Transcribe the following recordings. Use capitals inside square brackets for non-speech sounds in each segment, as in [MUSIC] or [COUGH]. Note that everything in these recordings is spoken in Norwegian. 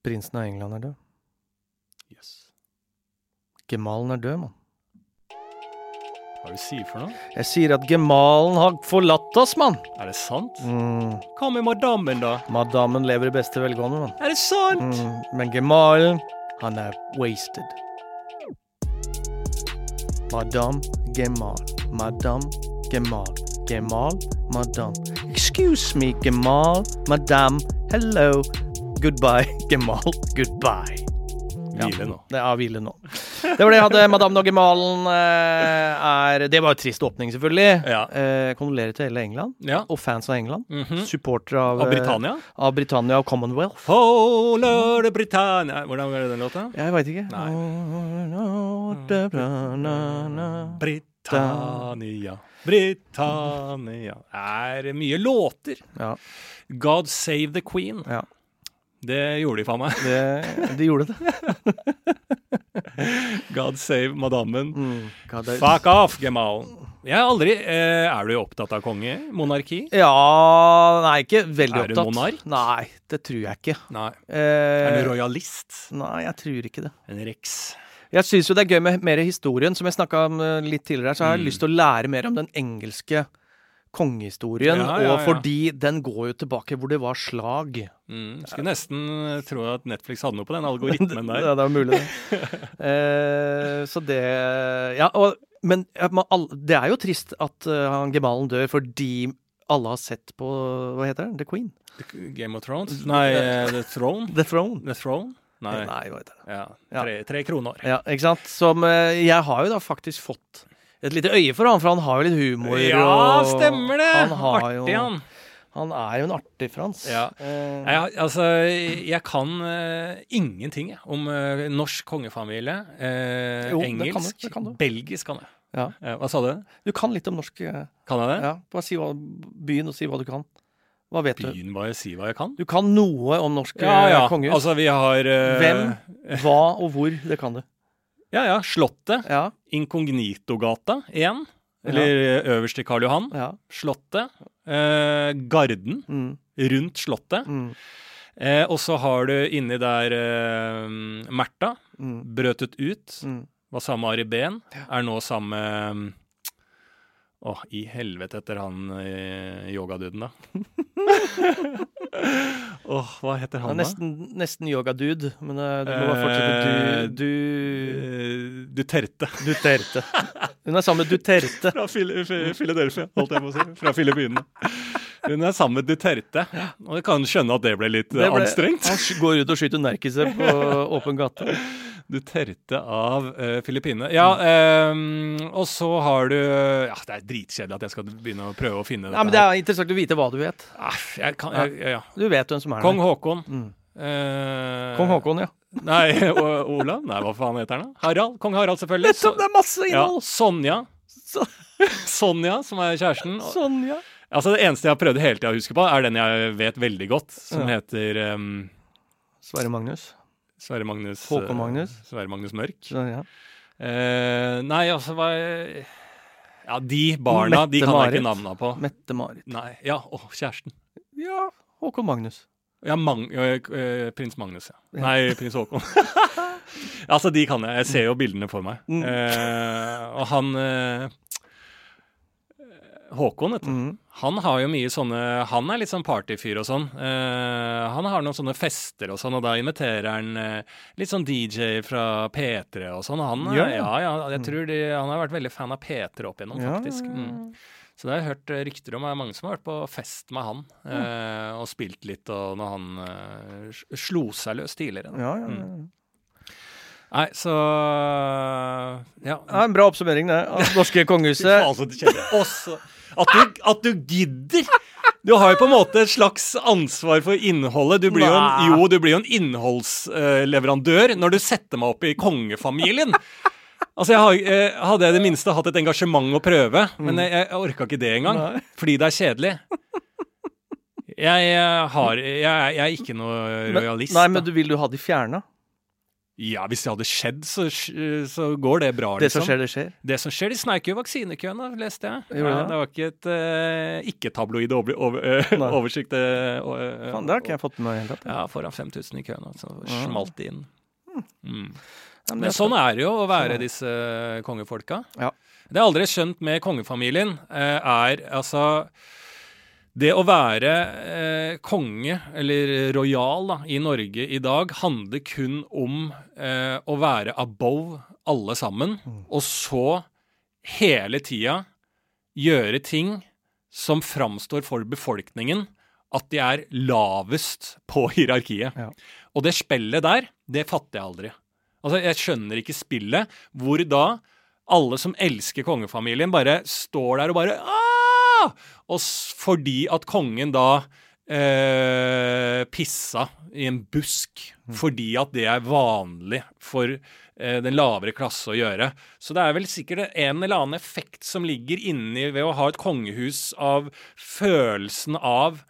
Prinsen av England er død. Yes. Gemalen er død, mann. Hva er det du sier for noe? Jeg sier at gemalen har forlatt oss, mann. Er det sant? Mm. Hva med madammen, da? Madammen lever i beste velgående, mann. Er det sant? Mm. Men gemalen, han er wasted. Madame Gemal. Madame Gemal. Gemal, Madame. Excuse me, Gemal. Madame. Hello. Goodbye, [LAUGHS] Gemal. Goodbye. Ja. Hvile nå. Det er hvile nå. Det var det jeg hadde. Madame og Gemalen eh, er Det var jo trist åpning, selvfølgelig. Ja. Eh, Kondolerer til hele England, Ja. og fans av England. Mhm. Supportere av, Av eh, Britannia? av Britannia og Commonwealth. Oh, Lord Britannia Hvordan var det den låta? Jeg veit ikke. Nei. Oh, Britannia. Britannia, Britannia Er mye låter. Ja, God Save the Queen. ja. Det gjorde de faen meg. Det, de gjorde det. [LAUGHS] God Save Madammen. Mm. Fuck off, Gemal. Jeg er aldri eh, Er du opptatt av konge? Monarki? Ja Nei, ikke veldig Er du opptatt. monark? Nei, det tror jeg ikke. Nei. Er Eh, du royalist? nei, jeg tror ikke det. En rex? Jeg syns jo det er gøy med mer historien. Som jeg snakka om eh, litt tidligere, så har jeg Mm. lyst til å lære mer om den engelske kongehistorien. Ja, ja, Og fordi den går jo tilbake hvor det var slag. Mm. Skulle nesten eh, tro at Netflix hadde noe på den algoritmen [LAUGHS] der. Ja, det er mulig, [LAUGHS] det. eh, så det Ja, og, men det er jo trist at uh, gemalen dør fordi alle har sett på Hva heter den? The Queen? Game of Thrones? Nei, eh, The Throne? [LAUGHS] The Throne? The Throne? Nei. Nei, hva heter det? Ja. Tre, tre kroner. Ja, ikke sant? Som Jeg har jo da faktisk fått et lite øye for han, for han har jo litt humor. Ja, stemmer det! Han har jo Artig, han. Han er jo en artig Frans. Ja. Eh, Jeg, altså, jeg kan uh, ingenting jeg, om uh, norsk kongefamilie. Uh, Jo, det kan du, engelsk. det kan du. Belgisk kan jeg. Ja. Hva sa du? Du kan litt om norsk Kan jeg det? Ja, bare si hva, begynn å si hva du kan. Hva vet du? Begynn bare å si hva jeg kan. Du kan noe om norsk Ja, ja. kongehus. Altså, vi har Hvem, hva og hvor, det kan du. Ja, ja. Slottet. Ja, Inkognitogata 1. Eller ja. øverst i Karl Johan. ja. Slottet. Eh, Garden Mm, rundt Slottet. mm, Eh, og så har du inni der eh, Märtha. mm, Brøtet ut. mm. Var sammen med Ari Behn. Er nå sammen med Å, i helvete etter han eh, yogaduden, da. [LAUGHS] Åh, hva heter Han han, er nesten, nesten yogadude, men det du må bare fortsette. Eh, Du, du? Duterte. Duterte. Hun er sammen med Duterte. Fra Phil- Philadelphia, holdt jeg på å si. Fra Filippinene. Hun er sammen med Duterte. Og jeg kan skjønne at det ble litt Det eh, ble- anstrengt. Han går ut og skyter nerkiser på åpen gate. Duterte av uh, Filippinene. Ja, um, og så har du Ja, det er dritkjedelig at jeg skal begynne å prøve å finne Ja, men Det er interessant å vite hva du vet. Ah, jeg kan, jeg, ja. Du vet hvem som er Kong der. Håkon. Mm. Uh, Kong Haakon, ja. Nei, [LAUGHS] o Olav? Nei, hva faen heter han da? Harald? Kong Harald, selvfølgelig. Nettopp! Det er masse ja, innhold! Sonja. Så, [LAUGHS] Sonja, som er kjæresten. [LAUGHS] Sånn. Altså, det eneste jeg har prøvd hele tida å huske på, er den jeg vet veldig godt, som Ja. heter um, Sverre Magnus. Sverre Magnus Håkon eh, Magnus. Sverre Magnus Mørk. Ja. Eh, nei, altså hva Ja, de barna, de kan jeg ikke navna på. Mette-Marit. Nei, ja, og kjæresten. Ja, Håkon Magnus. Ja, Mang, øh, øh, prins Magnus, ja. Ja. Nei, prins Håkon. [LAUGHS] altså, de kan jeg. Jeg ser jo bildene for meg. Mm. Eh, og han eh, Håkon, vet du. Mm. Han har jo mye sånne Han er litt sånn partyfyr og sånn. Uh, han har noen sånne fester og sånn, og da inviterer han uh, litt sånn DJ fra P3 og sånn. Han, er- Ja, ja, ja. jeg tror de, han har vært veldig fan av P3 opp igjennom, faktisk. Mm. Så det har jeg hørt eh, rykter om. Det er mange som har vært på fest med han uh, og spilt litt, og når han slo seg løs tidligere. Ja, ja, ja. Mm. Nei, så Ja. ja. En bra oppsummering, det. Av det norske [LAUGHS] kongehuset. Også at du, at du gidder! Du har jo på en måte et slags ansvar for innholdet. Du blir jo en, jo, du blir jo en innholdsleverandør når du setter meg opp i kongefamilien. Altså, jeg eh, Hadde jeg i det minste hatt et engasjement å prøve, men jeg, jeg orka ikke det engang. Fordi det er kjedelig. Jeg, eh, har, jeg, jeg er ikke noe rojalist. Nei, men du, vil du ha de fjerna? Ja, hvis det hadde skjedd, så, så går det bra, Det som liksom. skjer, det skjer. Det som skjer, de sneik jo vaksinekøen, da, leste jeg. Jo, Ja, det? det var ikke et uh, ikke-tabloid over, over, eh, oversikt. Uh, eh, Faen, det har ikke jeg fått med meg i det hele tatt. Ja, foran 5000 i køen, Altså, Ja. smalt det inn. Mm. Men sånn er det jo å Sånn være disse eh, kongefolka. Ja. Det jeg aldri skjønt med kongefamilien, eh, er altså Det å være eh, konge, eller rojal, i Norge i dag, handler kun om eh, å være above alle sammen, Mm. og så hele tida gjøre ting som framstår for befolkningen at de er lavest på hierarkiet. Ja. Og det spillet der, det fatter jeg aldri. Altså, Jeg skjønner ikke spillet hvor da alle som elsker kongefamilien, bare står der og bare Aah! Og fordi at kongen da eh, pissa i en busk, fordi at det er vanlig for eh, den lavere klasse å gjøre. Så det er vel sikkert en eller annen effekt som ligger inni ved å ha et kongehus av følelsen av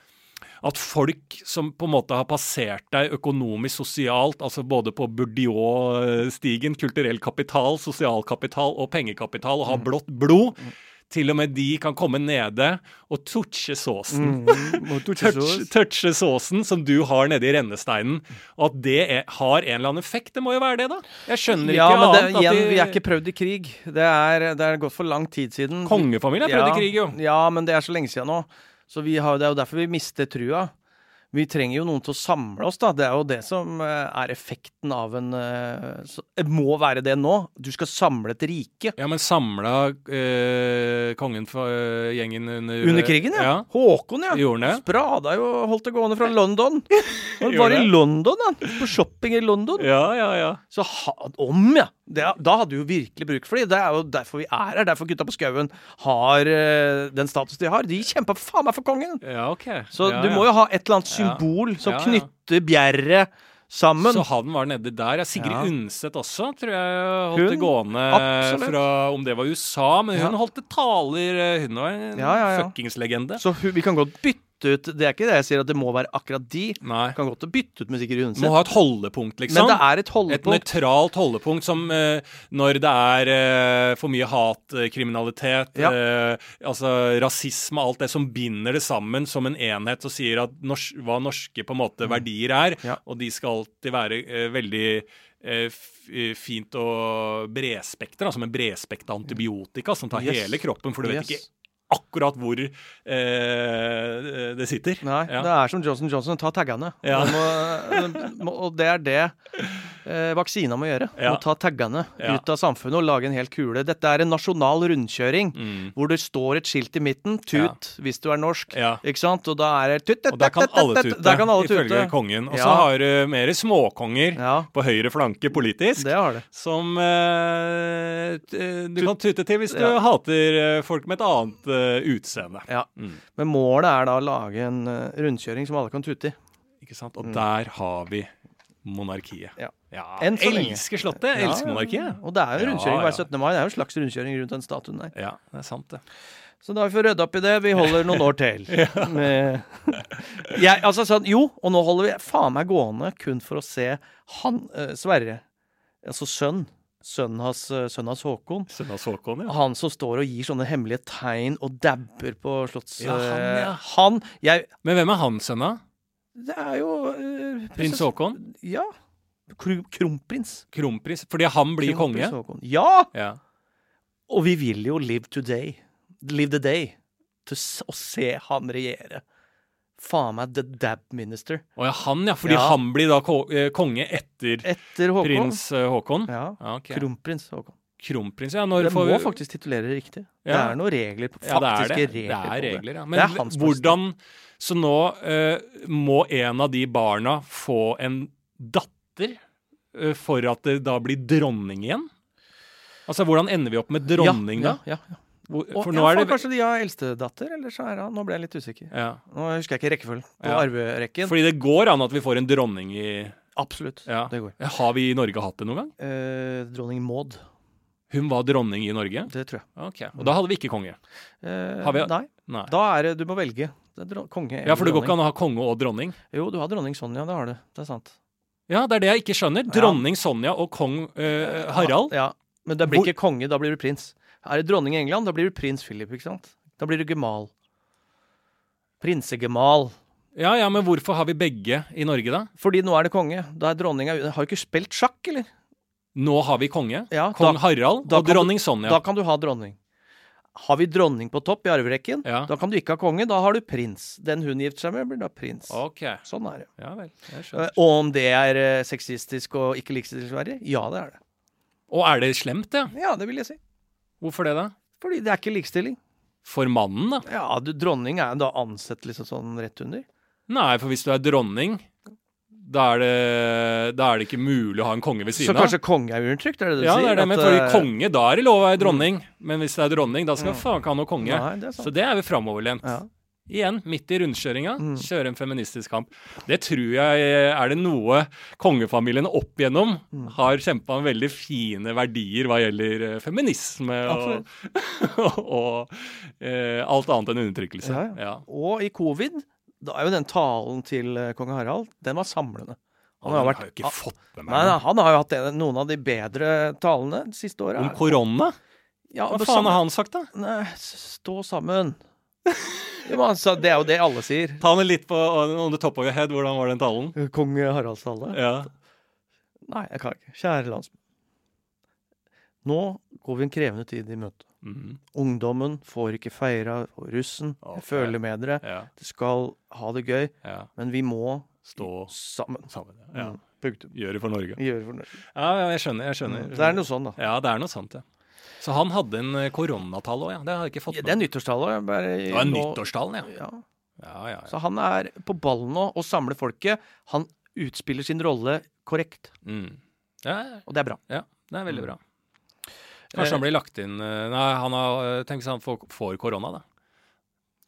at folk som på en måte har passert deg økonomisk, sosialt, altså både på Bourdieu-stigen, kulturell kapital, sosial kapital og pengekapital, og har blått blod, til og med de kan komme nede og touche såsen. Mm, touche Touch, touche såsen som du har nede i rennesteinen, og at det er, har en eller annen effekt. Det må jo være det, da. Jeg skjønner Ja, ikke men det, annet. igjen, at de, vi er ikke prøvd i krig. Det er, det er gått for lang tid siden. Kongefamilien er prøvd ja, i krig, jo. Ja, men det er så lenge siden nå. Så vi har, det er jo derfor vi mister trua. Vi trenger jo noen til å samle oss, da. Det er jo det som eh, er effekten av en eh, Det må være det nå. Du skal samle et rike. Ja, men samla øh, kongen for øh, gjengen under Under krigen, ja. ja. Håkon, ja. Gjorde det? Sprada jo holdt det gående fra London. [LAUGHS] Han var i? London, han. På shopping i London. Ja, ja, ja. Så ha, om, ja! Det, da hadde du jo virkelig bruk for dem. Det er jo derfor vi er her. Derfor gutta på skauen har uh, den status de har. De kjempa faen meg for kongen! Ja, ok. Så ja, du må jo ha et eller annet symbol som knytter bjerret sammen. Så han var nedi der. Ja, Sigrid Ja. Undset også, tror jeg holdt Hun? det gående Absolutt. fra om det var USA. Men hun Ja. holdt det taler. eh, Hun var en Ja, ja. fuckings-legende. Så hun, vi kan godt bytte ut Det er ikke det jeg sier at det må være akkurat de. Nei. Kan godt bytte ut med Sigrid Må ha et holdepunkt, liksom. Men det er et holdepunkt. Et nøytralt holdepunkt som uh, når det er uh, for mye hatkriminalitet, Ja. uh, altså rasisme, alt det som binder det sammen som en enhet og sier at nors hva norske på en måte verdier er, Mm. Ja. og de skal alltid være veldig fint og bredspekter, altså en bredspekta antibiotika som tar Yes. hele kroppen, for du vet Yes. ikke akkurat hvor eh, det sitter. Nei, Ja. det er som Johnson Johnson. Ta taggene. Ja. Må, og det er det eh, vaksina må gjøre. Ja. Må ta taggene Ja. ut av samfunnet og lage en hel kule. Dette er en nasjonal rundkjøring Mm. hvor det står et skilt i midten. Tut hvis du er norsk. Ja. Ikke sant? Og da er det tut, tut, Og der kan alle tute, Der kan alle ifølge kongen. Og så Ja. har du mer småkonger Ja, på høyre flanke politisk. det har det. Som eh, t- du kan tute til hvis du Ja. hater eh, folk med et annet uh, utseende. Ja. Mm. Men målet er da å lage en uh, rundkjøring som alle kan tute i. Ikke sant? Og der har vi monarkiet. Mm. Ja. Ja, elsker Slottet! Jeg elsker monarkiet. Og det er jo rundkjøring hver 17. mai. Det er jo en slags rundkjøring rundt den statuen der. Ja, det er sant, det. Så da vi fått rydda opp i det. Vi holder noen år til. [LAUGHS] Med jeg, altså sånn, Jo, og nå holder vi faen meg gående kun for å se han eh, Sverre, altså sønn, sønnen hans, eh, sønnen hans Håkon. Sønn av Håkon, ja. Han som står og gir sånne hemmelige tegn og dabber på slotts... Ja, han, eh, ja. han jeg, Men hvem er hans sønnen av? Det er jo eh, Prins Håkon? Ja. Kro- Kronprins. Kronprins? Fordi han blir konge? konge? Ja! Ja. Og vi vil jo live today. Live the day. Til å se han regjere. Faen meg the dab minister. Å ja, han, ja. Fordi Ja. han blir da eh, konge etter Etter Håkon. prins eh, Håkon? Ja. Ja, okay. Kronprins Håkon. Kronprins, ja. Når Det må vi faktisk titulere riktig. Det er noen regler, Faktiske Ja, det er det. regler Det er regler, ja. Det er hvordan Så nå uh, må en av de barna få en datter eh, for at det da blir dronning igjen? Altså, hvordan ender vi opp med dronning, ja, da? Ja, ja. Hvor, Og, for ja, nå er det Kanskje de har eldstedatter, eller så er det Nå ble jeg litt usikker. ja. Nå husker jeg ikke rekkefølgen på Ja. arverekken. Fordi det går an at vi får en dronning i Absolutt. Ja. Det går. Har vi i Norge hatt det noen gang? Eh, dronning Maud. Hun var dronning i Norge? Det tror jeg. Ok, Og da hadde vi ikke konge? Eh, vi- Nei. Nei. Da er det Du må velge. Det konge eller Ja, for det går dronning. ikke an å ha konge og dronning? Jo, du har dronning Sonja, det har du. Det er sant. Ja, det er det jeg ikke skjønner. Dronning Sonja og kong eh, Harald. Ja, Men det blir Hvor- ikke konge, da blir du prins. Er det dronning i England, da blir du prins Philip, ikke sant? Da blir du gemal. Prinsegemal. Ja, ja, men hvorfor har vi begge i Norge, da? Fordi nå er det konge. Da er dronninga Har jo ikke spilt sjakk, eller? Nå har vi konge. Ja, Kong da, Harald da og kan dronning Sonja. da kan du ha dronning. Har vi dronning på topp i arverekken, Ja. da kan du ikke ha konge. Da har du prins. Den hun gifter seg med, blir da prins. Ok. Sånn er det. Ja vel. Jeg Eh. Og om det er eh, sexistisk og ikke likestillingsverdig? Ja, det er det. Og er det slemt, det? Ja, det vil jeg si. Hvorfor det, da? Fordi det er ikke likestilling. For mannen, da? Ja, du, dronning er da ansett liksom sånn rett under. Nei, for hvis du er dronning, da er det, da er det ikke mulig å ha en konge ved siden av. Så kanskje konge er undertrykt, er det det du Ja, sier? det er det, men for fordi eh, konge, da er det lov å være dronning. Men hvis det er dronning, da skal Mm. faen ikke ha noe konge. Nei, det Så det er vi framoverlent. Ja. Igjen, midt i rundkjøringa, Mm. kjøre en feministisk kamp. Det tror jeg er det noe kongefamilien opp igjennom Mm. har kjempa med veldig fine verdier hva gjelder eh, feminisme og, [LAUGHS] og eh, alt annet enn undertrykkelse. Ja, Ja. Og i covid, da er jo den talen til eh, kong Harald, den var samlende. Han har, vært, har jo ikke fått med meg nei, nei, han har jo hatt en- noen av de bedre talene de siste åra. Om korona? Ja, Hva faen har han sagt, da? Nei, stå sammen. Men det er jo det alle sier. Ta med litt på on the top of your head. Hvordan var den talen? Kong Haralds tale? Ja. Nei, jeg kan ikke. Kjære landsmenn. Nå går vi en krevende tid i møte. Mhm. Ungdommen får ikke feira russen. Okay. Jeg føler med dere. ja. De skal ha det gøy, Ja. men vi må Stå sammen. sammen. Ja. ja. Punktum. Gjør det for Norge. Gjøre for Norge. Ja, jeg skjønner. jeg skjønner. Mm. Det er noe sånn, da. Ja, det er noe sant, ja. Så han hadde en eh, koronatall òg, ja. Det har jeg ikke fått Ja, det er nyttårstallet. òg. Det var nå- ja. Ja. Ja, ja, ja. Så han er på ballen nå og samler folket. Han utspiller sin rolle korrekt, Mm. ja, ja, og det er bra. ja. Det er veldig Mm. bra. Kanskje han blir lagt inn eh, Nei, han har eh, Tenk hvis han får, korona, da.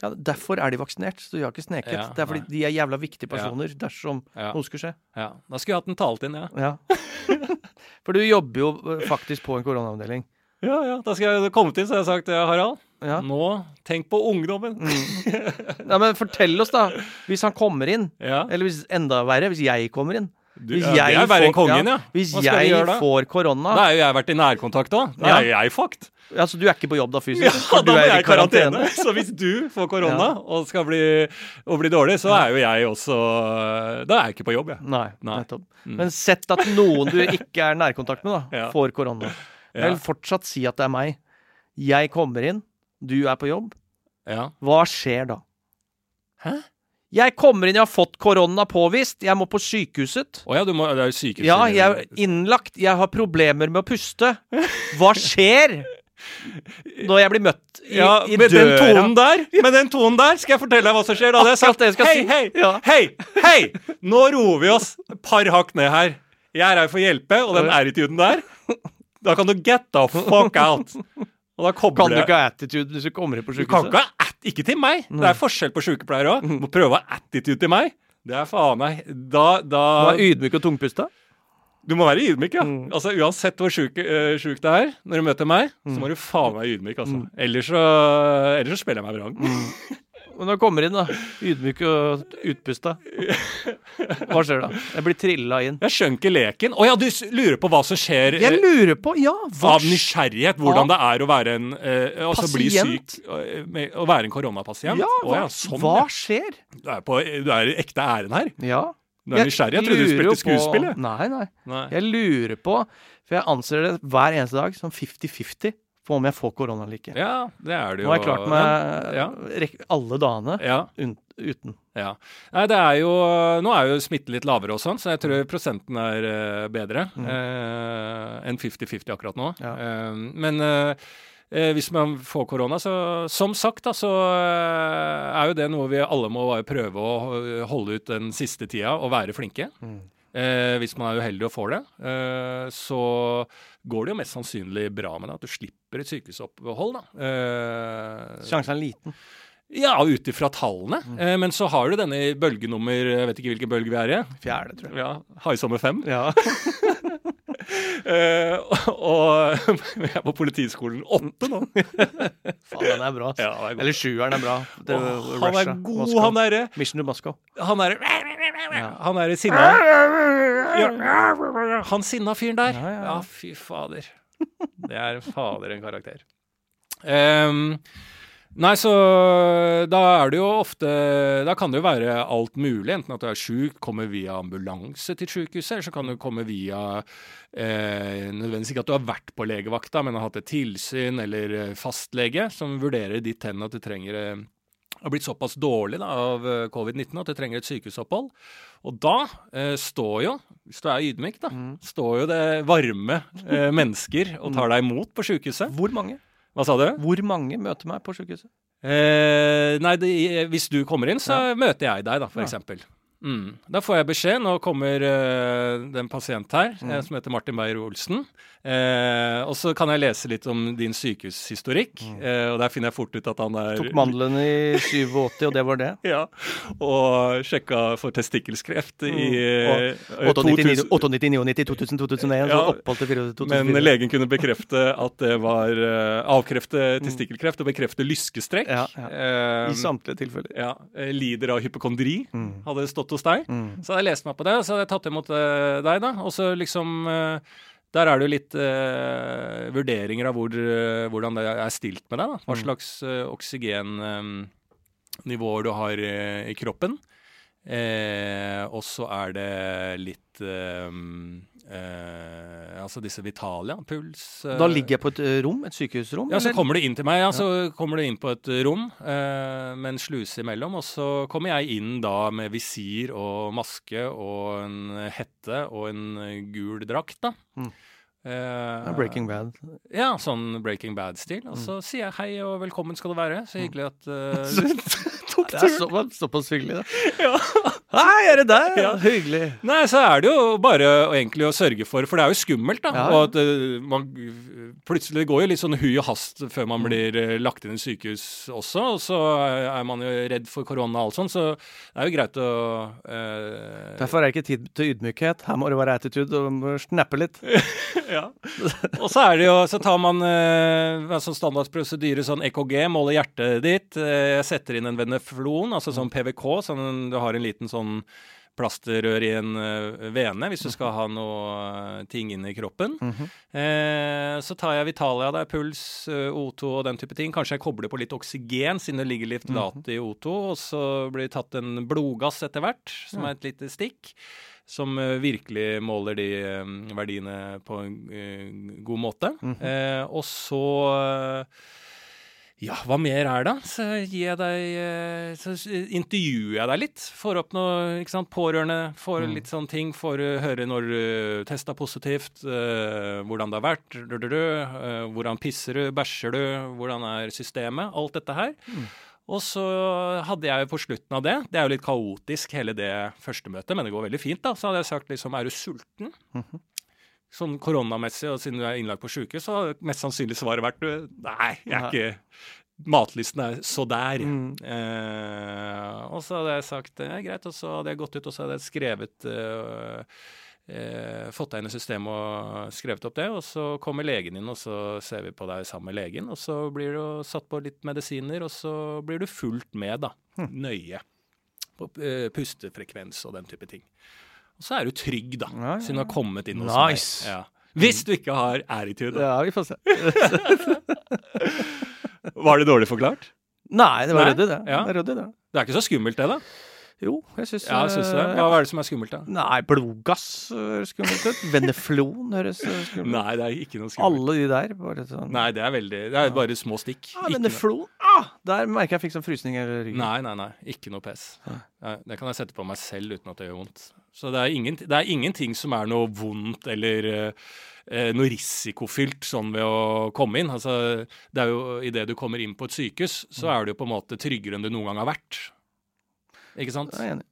Ja, derfor er de vaksinert, så de har ikke sneket. Ja, det er fordi nei. de er jævla viktige personer dersom Ja, noe skulle skje. ja. Da skulle jeg hatt den talt inn, ja. Ja. [LAUGHS] For du jobber jo eh, faktisk på en koronaavdeling. Ja, ja. Da skal jeg komme til, så har jeg sagt ja, Harald. Ja. Nå, tenk på ungdommen. Mm. Nei, men fortell oss, da. Hvis han kommer inn, Ja. eller hvis enda verre, hvis jeg kommer inn. Du, Hvis ja, enn får- kongen, ja. Hvis jeg får korona Da har jo jeg vært i nærkontakt òg. Da er jo jeg fucked. Altså, du er ikke på jobb da fysisk? Ja, [LAUGHS] da er jeg i karantene. karantene. [LAUGHS] Så hvis du får korona og skal bli, og bli dårlig, så er jo jeg også Da er jeg ikke på jobb, jeg. Nei, Nei. nettopp. Mm. Men sett at noen du ikke er nærkontakt med, da, [LAUGHS] Ja. får korona. Jeg vil fortsatt si at det er meg. Jeg kommer inn, du er på jobb. Ja. Hva skjer da? Hæ? Jeg kommer inn, jeg har fått korona påvist, jeg må på sykehuset. Å ja, du må, det er jo sykehuset. Ja, jeg er innlagt, jeg har problemer med å puste. Hva skjer? Når jeg blir møtt i, ja, i med den tonen der Med den tonen der skal jeg fortelle deg hva som skjer. Da hadde jeg sagt hei, si. hei, Ja. hei, hei! Nå roer vi oss par hakk ned her. Jeg er her for å hjelpe, og den attituden der Da kan du get the fuck out. Og da kobler Kan du ikke ha attitude hvis du kommer inn på Du kan ikke ha Ikke til meg. Det er forskjell på sykepleiere òg. Må prøve å ha attitude til meg. Det er faen meg Da, Du da er ydmyk og tungpusta? Du må være ydmyk, ja. Mm. Altså Uansett hvor sjuk, uh, sjuk det er når du møter meg, så må du faen være ydmyk, altså. Mm. Ellers, så, ellers så spiller jeg meg vrang. Når du kommer inn, da, ydmyk og utpusta, hva skjer da? Jeg blir trilla inn. Jeg skjønner ikke leken. Å ja, du lurer på hva som skjer Jeg eh, lurer på, ja hva av nysgjerrighet. Hvordan det er å være en eh, Altså bli Pasient. syk eh, med, Å være en koronapasient. Ja, Å hva, ja, sånn. hva skjer? Du er, på, du er i ekte æren her. Ja. Du er nysgjerrig. Jeg trodde du spilte skuespill. På, nei, nei. Nei. Jeg lurer på, for jeg anser det hver eneste dag som 50-50 på om jeg får korona eller ikke. Ja, det er det jo. Nå har jeg klart meg Ja. alle dagene Ja. uten. Ja. Nei, det er jo Nå er jo smitten litt lavere og sånn, så jeg tror prosenten er eh, bedre Mm. eh, enn 50-50 akkurat nå. Ja. Eh, men eh, eh, hvis man får korona, så som sagt, da, så eh, er jo det noe vi alle må prøve å holde ut den siste tida og være flinke. Mm. Eh, hvis man er uheldig og får det, eh, så går det jo mest sannsynlig bra med det. At du slipper et sykehusopphold. da. Eh, Sjansen er liten. ja, ut ifra tallene. Eh, men så har du denne bølgenummer Jeg vet ikke hvilken bølge vi er i. Fjerde, tror jeg. Ja, Haisommer 5. Ja. [LAUGHS] Eh, og jeg er på Politiskolen åtte nå. Faen, den er bra. Ja, han er. Eller sjueren er bra. Det, oh, han Russia, er god, Moscow. han derre. Mission to Moscow. Han er Han er sinna ja. Han sinna fyren der. Ja, ja, ja. Ja, fy fader. Det er fader en karakter. Ehm, nei, så da er det jo ofte Da kan det jo være alt mulig. Enten at du er sjuk, kommer via ambulanse til sykehuset, eller så kan du komme via eh, Nødvendigvis ikke at du har vært på legevakta, men har hatt et tilsyn eller eh, fastlege som vurderer ditt hen at du trenger eh, har blitt såpass dårlig da, av eh, covid-19 at du trenger et sykehusopphold. Og da eh, står jo, hvis du er ydmyk, da, står jo det varme eh, mennesker og tar deg imot på sykehuset. Hvor mange? Hva sa du? Hvor mange møter meg på sykehuset? Eh, nei, det, hvis du kommer inn, så møter jeg deg, da, for Ja. eksempel. Mm. Da får jeg beskjed. Nå kommer uh, det en pasient her Mm. eh, som heter Martin Beyer-Olsen. Uh, og så kan jeg lese litt om din sykehushistorikk. Eh, og der finner jeg fort ut at han er Mm. Tok mandlene i 87, og det var det. [LAUGHS] Ja, og sjekka for testikkelkreft i Mm. eh, 98, 2000 99, 90, 2000, 2001, Ja, så opphold til 2004. Men legen kunne bekrefte at det var uh, avkrefte testikkelkreft og bekrefte lyskestrekk. Ja, ja. Eh, I samtlige tilfeller. ja, eh, lider av hypokondri, Mm. hadde stått hos deg. Mm. Så hadde jeg lest meg på det, og så hadde jeg tatt imot eh, deg, da. Og så liksom eh, Der er det jo litt eh, vurderinger av hvor, eh, hvordan det er stilt med deg. da. Hva Mm. slags uh, oksygennivåer du har eh, i kroppen. Eh, og så er det litt eh, eh, Altså disse Vitalia, puls eh, Da ligger jeg på et eh, rom, et sykehusrom? ja, så kommer du inn til meg, ja, så kommer du inn på et rom eh, med en sluse imellom, og så kommer jeg inn da med visir og maske og en hette og en eh, gul drakt, da. Mm. Uh, Breaking Bad. Ja, sånn Breaking Bad-stil. Og så sier jeg hei og velkommen skal du være. Så hyggelig at uh, [LAUGHS] Så- du tok Det er turen. så, såpass hyggelig, da. [LAUGHS] Ja. Hei, er det deg? Ja. Hyggelig. Nei, så er det jo bare egentlig å sørge for, for det er jo skummelt, da. Ja. Og at eh, man plutselig går jo litt sånn hui og hast før man blir eh, lagt inn i sykehus også. Og så er man jo redd for korona og alt sånt, så det er jo greit å eh, Derfor er det ikke tid til ydmykhet. Her må det være attitude og snappe litt. [LAUGHS] ja. Og så er det jo Så tar man er sånn standardprosedyre sånn EKG, måler hjertet ditt. Jeg setter inn en veneflon, altså sånn PVK, sånn du har en liten sånn plasterrør i en eh, vene hvis du skal ha noe eh, ting inn i kroppen. Mhm. Eh, så tar jeg Vitalia, det er puls, eh, O2 og den type ting. Kanskje jeg kobler på litt oksygen, siden det ligger litt lat i O2. Og så blir det tatt en blodgass etter hvert, som er et lite stikk. Som virkelig måler de verdiene på en god måte. eh, og så ja, hva mer er det? Så deg eh, Så intervjuer jeg deg litt. Får opp noe sant, pårørende, får litt sånne ting. Får eh, høre når du testa positivt, uh, hvordan det har vært, eh, hvordan pisser du, bæsjer du, hvordan er systemet? Alt dette her. Og så hadde jeg jo på slutten av det Det er jo litt kaotisk, hele det første møtet, men det går veldig fint, da. Så hadde jeg sagt liksom Er du sulten? Sånn koronamessig, og siden du er innlagt på sjukehus, så har mest sannsynlig svaret vært Nei, jeg er ikke Matlysten er så der. Mm. Eh, og så hadde jeg sagt det er greit, og så hadde jeg gått ut og så hadde jeg skrevet eh, eh, Fått deg inn i systemet og skrevet opp det, og så kommer legen inn, og så ser vi på deg sammen med legen, og så blir du satt på litt medisiner, og så blir du fulgt med, da. Nøye. På eh, pustefrekvens og den type ting. Og så er du trygg, da, Ja, ja, siden du har kommet inn hos Nice. meg. Ja. Hvis du ikke har attitude. Ja, vi får se. [LAUGHS] Var det dårlig forklart? Nei, det var ryddig, det. Ja. det, det. Det er ikke så skummelt, det, da? Jo, jeg syns Ja, synes det? Hva er det som er skummelt, da? Nei, blodgass høres skummelt ut. Veneflon høres eh, skummelt ut. Nei, det er ikke noe skummelt. Alle de der. Bare sånn Nei, det er veldig Det er bare små stikk. Ja, Veneflon! Der merker jeg jeg fikk sånn frysning i ryggen. Nei, nei, nei. Ikke noe pes. Ja, det kan jeg sette på meg selv uten at det gjør vondt. Så det er, ingen, det er ingenting som er noe vondt eller eh, noe risikofylt sånn ved å komme inn. Altså, det er jo Idet du kommer inn på et sykehus, så er du jo på en måte tryggere enn du noen gang har vært. Ikke sant? Jeg er enig.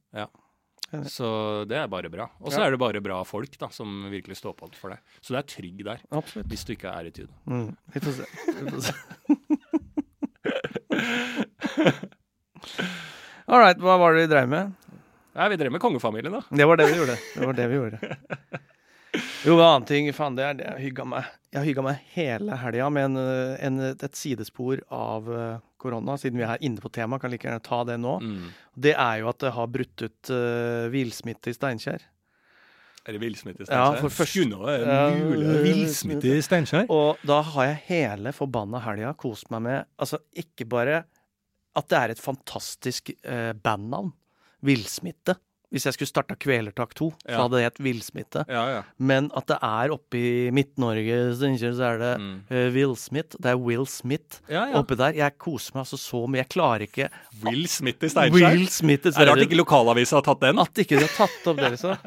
Så det er bare bra. Og så Ja. er det bare bra folk da, som virkelig står på for deg. Så du er trygg der, Absolutt. hvis du ikke er i tide. Mm. Vi får se. Vi får se. [LAUGHS] All right, hva var det vi dreiv med? Nei, vi drev med kongefamilien, da. Det var det vi gjorde. Det var det vi gjorde. Jo, en annen ting, faen, det er det jeg hygga meg. Jeg hygga meg hele helga med en, eh, en, et sidespor av eh, korona, siden vi er inne på temaet. Kan like gjerne ta det nå. Mm. Det er jo at det har brutt ut uh, villsmitte i Steinkjer. Er det villsmitte i Ja, for først- Skulle det være mulig ha villsmitte i Steinkjer? Og da har jeg hele forbanna helga kost meg med Altså, ikke bare at det er et fantastisk eh, bandnavn, Villsmitte. Hvis jeg skulle starta Kvelertak 2, så Ja. hadde det hett Villsmitte. Ja, ja. Men at det er oppe i Midt-Norge, Steinkjer, så er det Mm. Uh, Will Smith. Det er Will Smith ja, ja. oppi der. Jeg koser meg altså så mye. Jeg klarer ikke Will Smith i Steinkjer? Will Smith Det er rart ikke lokalavisa har tatt den. At ikke de har tatt opp det, liksom.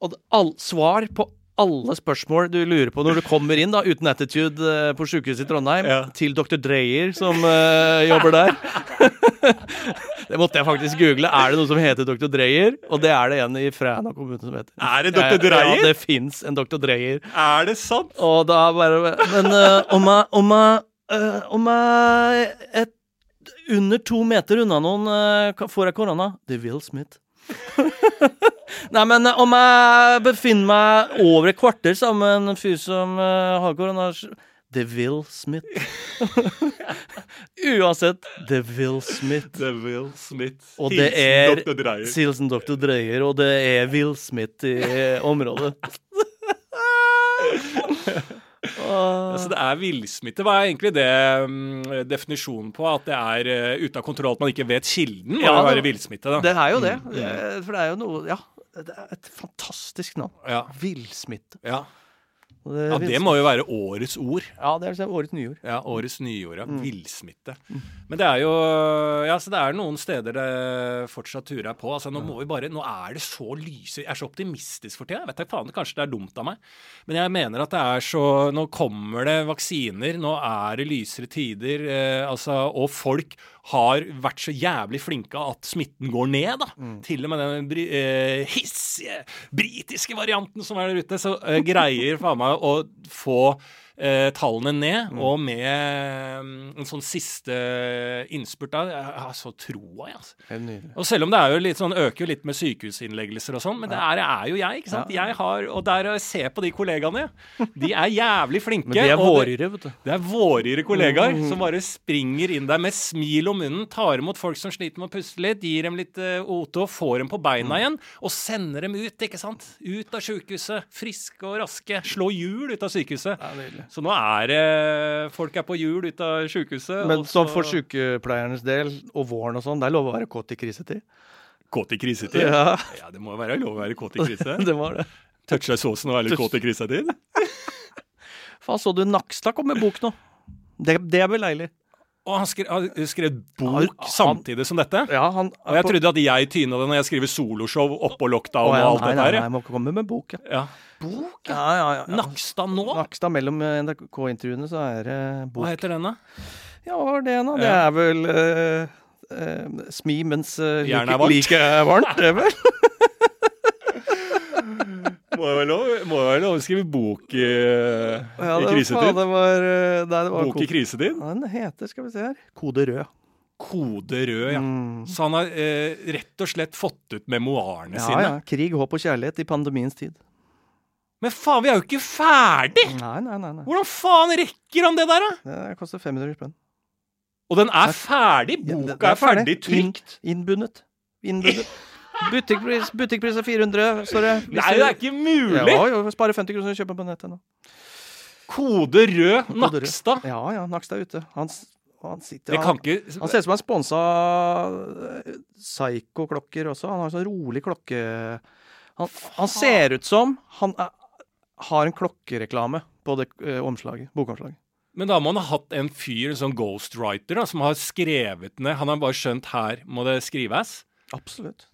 Og all, svar på alle spørsmål du lurer på når du kommer inn, da, uten attitude, eh, på sykehuset i Trondheim, Ja. til dr. Dreyer, som uh, jobber der. [LAUGHS] det måtte jeg faktisk google. Er det noe som heter dr. Dreyer? Og det er det en i Fræna kommune som heter. Er det Dr. Dreyer? Ja, det fins en dr. Dreyer. Er det sant? Og da bare Men eh, om jeg Om jeg, uh, om jeg et, under to meter unna noen får jeg korona Det er Will Smith. [LAUGHS] Nei, men eh, om jeg befinner meg over et kvarter sammen med en fyr som uh, har korona s- Det er Will Smith. [LAUGHS] Uansett, Will Smith. Will Smith. Og det er. Silsen Dr. Dreyer, og det er Will Smith i eh, området. [LAUGHS] Altså, det er villsmitte. Hva er egentlig det um, definisjonen på? At det er uh, ute av kontroll, at man ikke vet kilden? Ja, det- være villsmitte, da. Det er jo det. Mm. det er, for det er jo noe Ja, det er et fantastisk navn. Ja. Villsmitte. Ja. Det ja, det må jo være årets ord. Ja, det er liksom årets nyord. Ja, Årets nyord. Ja. Mm. Villsmitte. Men det er jo Ja, så det er noen steder det fortsatt turer på. Altså, nå må vi bare Nå er det så lyse Jeg er så optimistisk for tida. Jeg vet ikke faen, Kanskje det er dumt av meg. Men jeg mener at det er så Nå kommer det vaksiner. Nå er det lysere tider. Eh, altså, og folk har vært så jævlig flinke at smitten går ned, da. Til og med den bri eh, hissige britiske varianten som er der ute, så eh, greier faen meg å få eh, tallene ned, og med um, en sånn siste innspurt der, Jeg har så troa, jeg, altså. Og selv om det er jo litt sånn, øker jo litt med sykehusinnleggelser og sånn, men det er, er jo jeg, ikke sant. Ja. Jeg har, og der ser på de kollegaene, de er jævlig [LAUGHS] flinke. Men de er det- vårere, vet du. det er vårere kollegaer Mm. som bare springer inn der med smil om munnen, tar imot folk som sliter med å puste litt, gir dem litt uh, O2, får dem på beina Mm. igjen, og sender dem ut, ikke sant? Ut av sykehuset. Friske og raske. Slå hjul ut av sykehuset. Så nå er det Folk er på hjul ut av sykehuset. Men så- for sykepleiernes del, og våren og sånn, det er lov å være kåt i krisetid? Kåt i krisetid? Ja, Ja, det må være lov å være kåt i krise. [LAUGHS] det var det. Toucha såsen og være litt kåt i krisetid. Faen, så du Nakstad kom med bok nå? Det, det er beleilig. Og han skrev, han skrev bok Han- samtidig som dette. Ja, han Og jeg trodde at jeg tyna det når jeg skriver soloshow oppå lockdown og, og alt nei, der. nei, nei, jeg må komme med bok. Ja. Ja. Bok? Ja, ja, ja. Nakstad nå? Nakstad mellom eh, NRK-intervjuene, så er det bok. Hva heter den, da? Ja, hva var det nå? Det er vel eh, eh, smi mens uh, Jernet er varmt. like er varmt, det er vel? [LAUGHS] Må jo være lov, lov å skrive bok i, Ja, i krisetid. det var, eh, nei, det var Bok i krisetid. Ja, Den heter, skal vi se her, Kode rød. Kode rød, ja. Mm. Så han har eh, rett og slett fått ut memoarene Ja, sine. ja. ja. Krig, håp og kjærlighet i pandemiens tid. Men faen, vi er jo ikke ferdig! Nei, nei, nei. nei. Hvordan faen rekker han det der, da? Det koster 500 spenn. Og den er ferdig! Ja, det- Boka det er ferdig Inn- trykt. Innbundet. Innbundet. [LAUGHS] Butikkpris, butikkpris er 400, står det. Nei, det er ikke mulig! Ja, jo, sparer 50 kroner og kjøper på nettet nå. Kode rød Nakstad. Ja, ja, Nakstad er ute. Han, han sitter han, ikke han ser ut som han sponsa eh, Psycho-klokker også. Han har sånn rolig klokke... Han, han ser ut som han er, har en klokkereklame på det eh, omslaget, bokomslaget. Men da må han ha hatt en fyr, en sånn ghostwriter, da, som har skrevet ned Han har bare skjønt her må det skrives. Absolutt.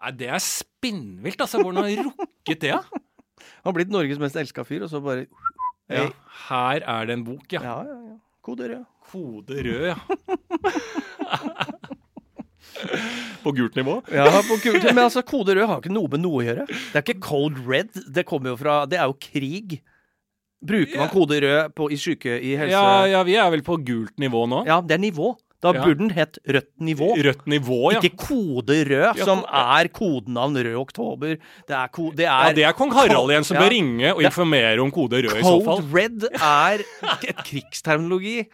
Nei, det er spinnvilt, altså. Hvordan har han rukket det, da? Han har blitt Norges mest elska fyr, og så bare Ja, Hei. her er det en bok, ja. Ja, ja, ja. Kode rød. Kode rød, ja. [LAUGHS] På gult nivå? Ja, på kult. Men altså, kode rød har ikke noe med noe å gjøre. Det er ikke cold red. Det kommer jo fra Det er jo krig. Bruker man kode rød på, i syke... I helse... Ja, ja, vi er vel på gult nivå nå? Ja, det er nivå. Da Ja. burde den hett Rødt nivå. Rødt nivå, ja. Ikke Kode Rød, Ja, som er kodenavn Rød oktober. Det er, ko, det ja, er, det er kong Harald igjen som Ja. bør ringe og informere om kode rød i så fall. Code Red er et krigsterminologi.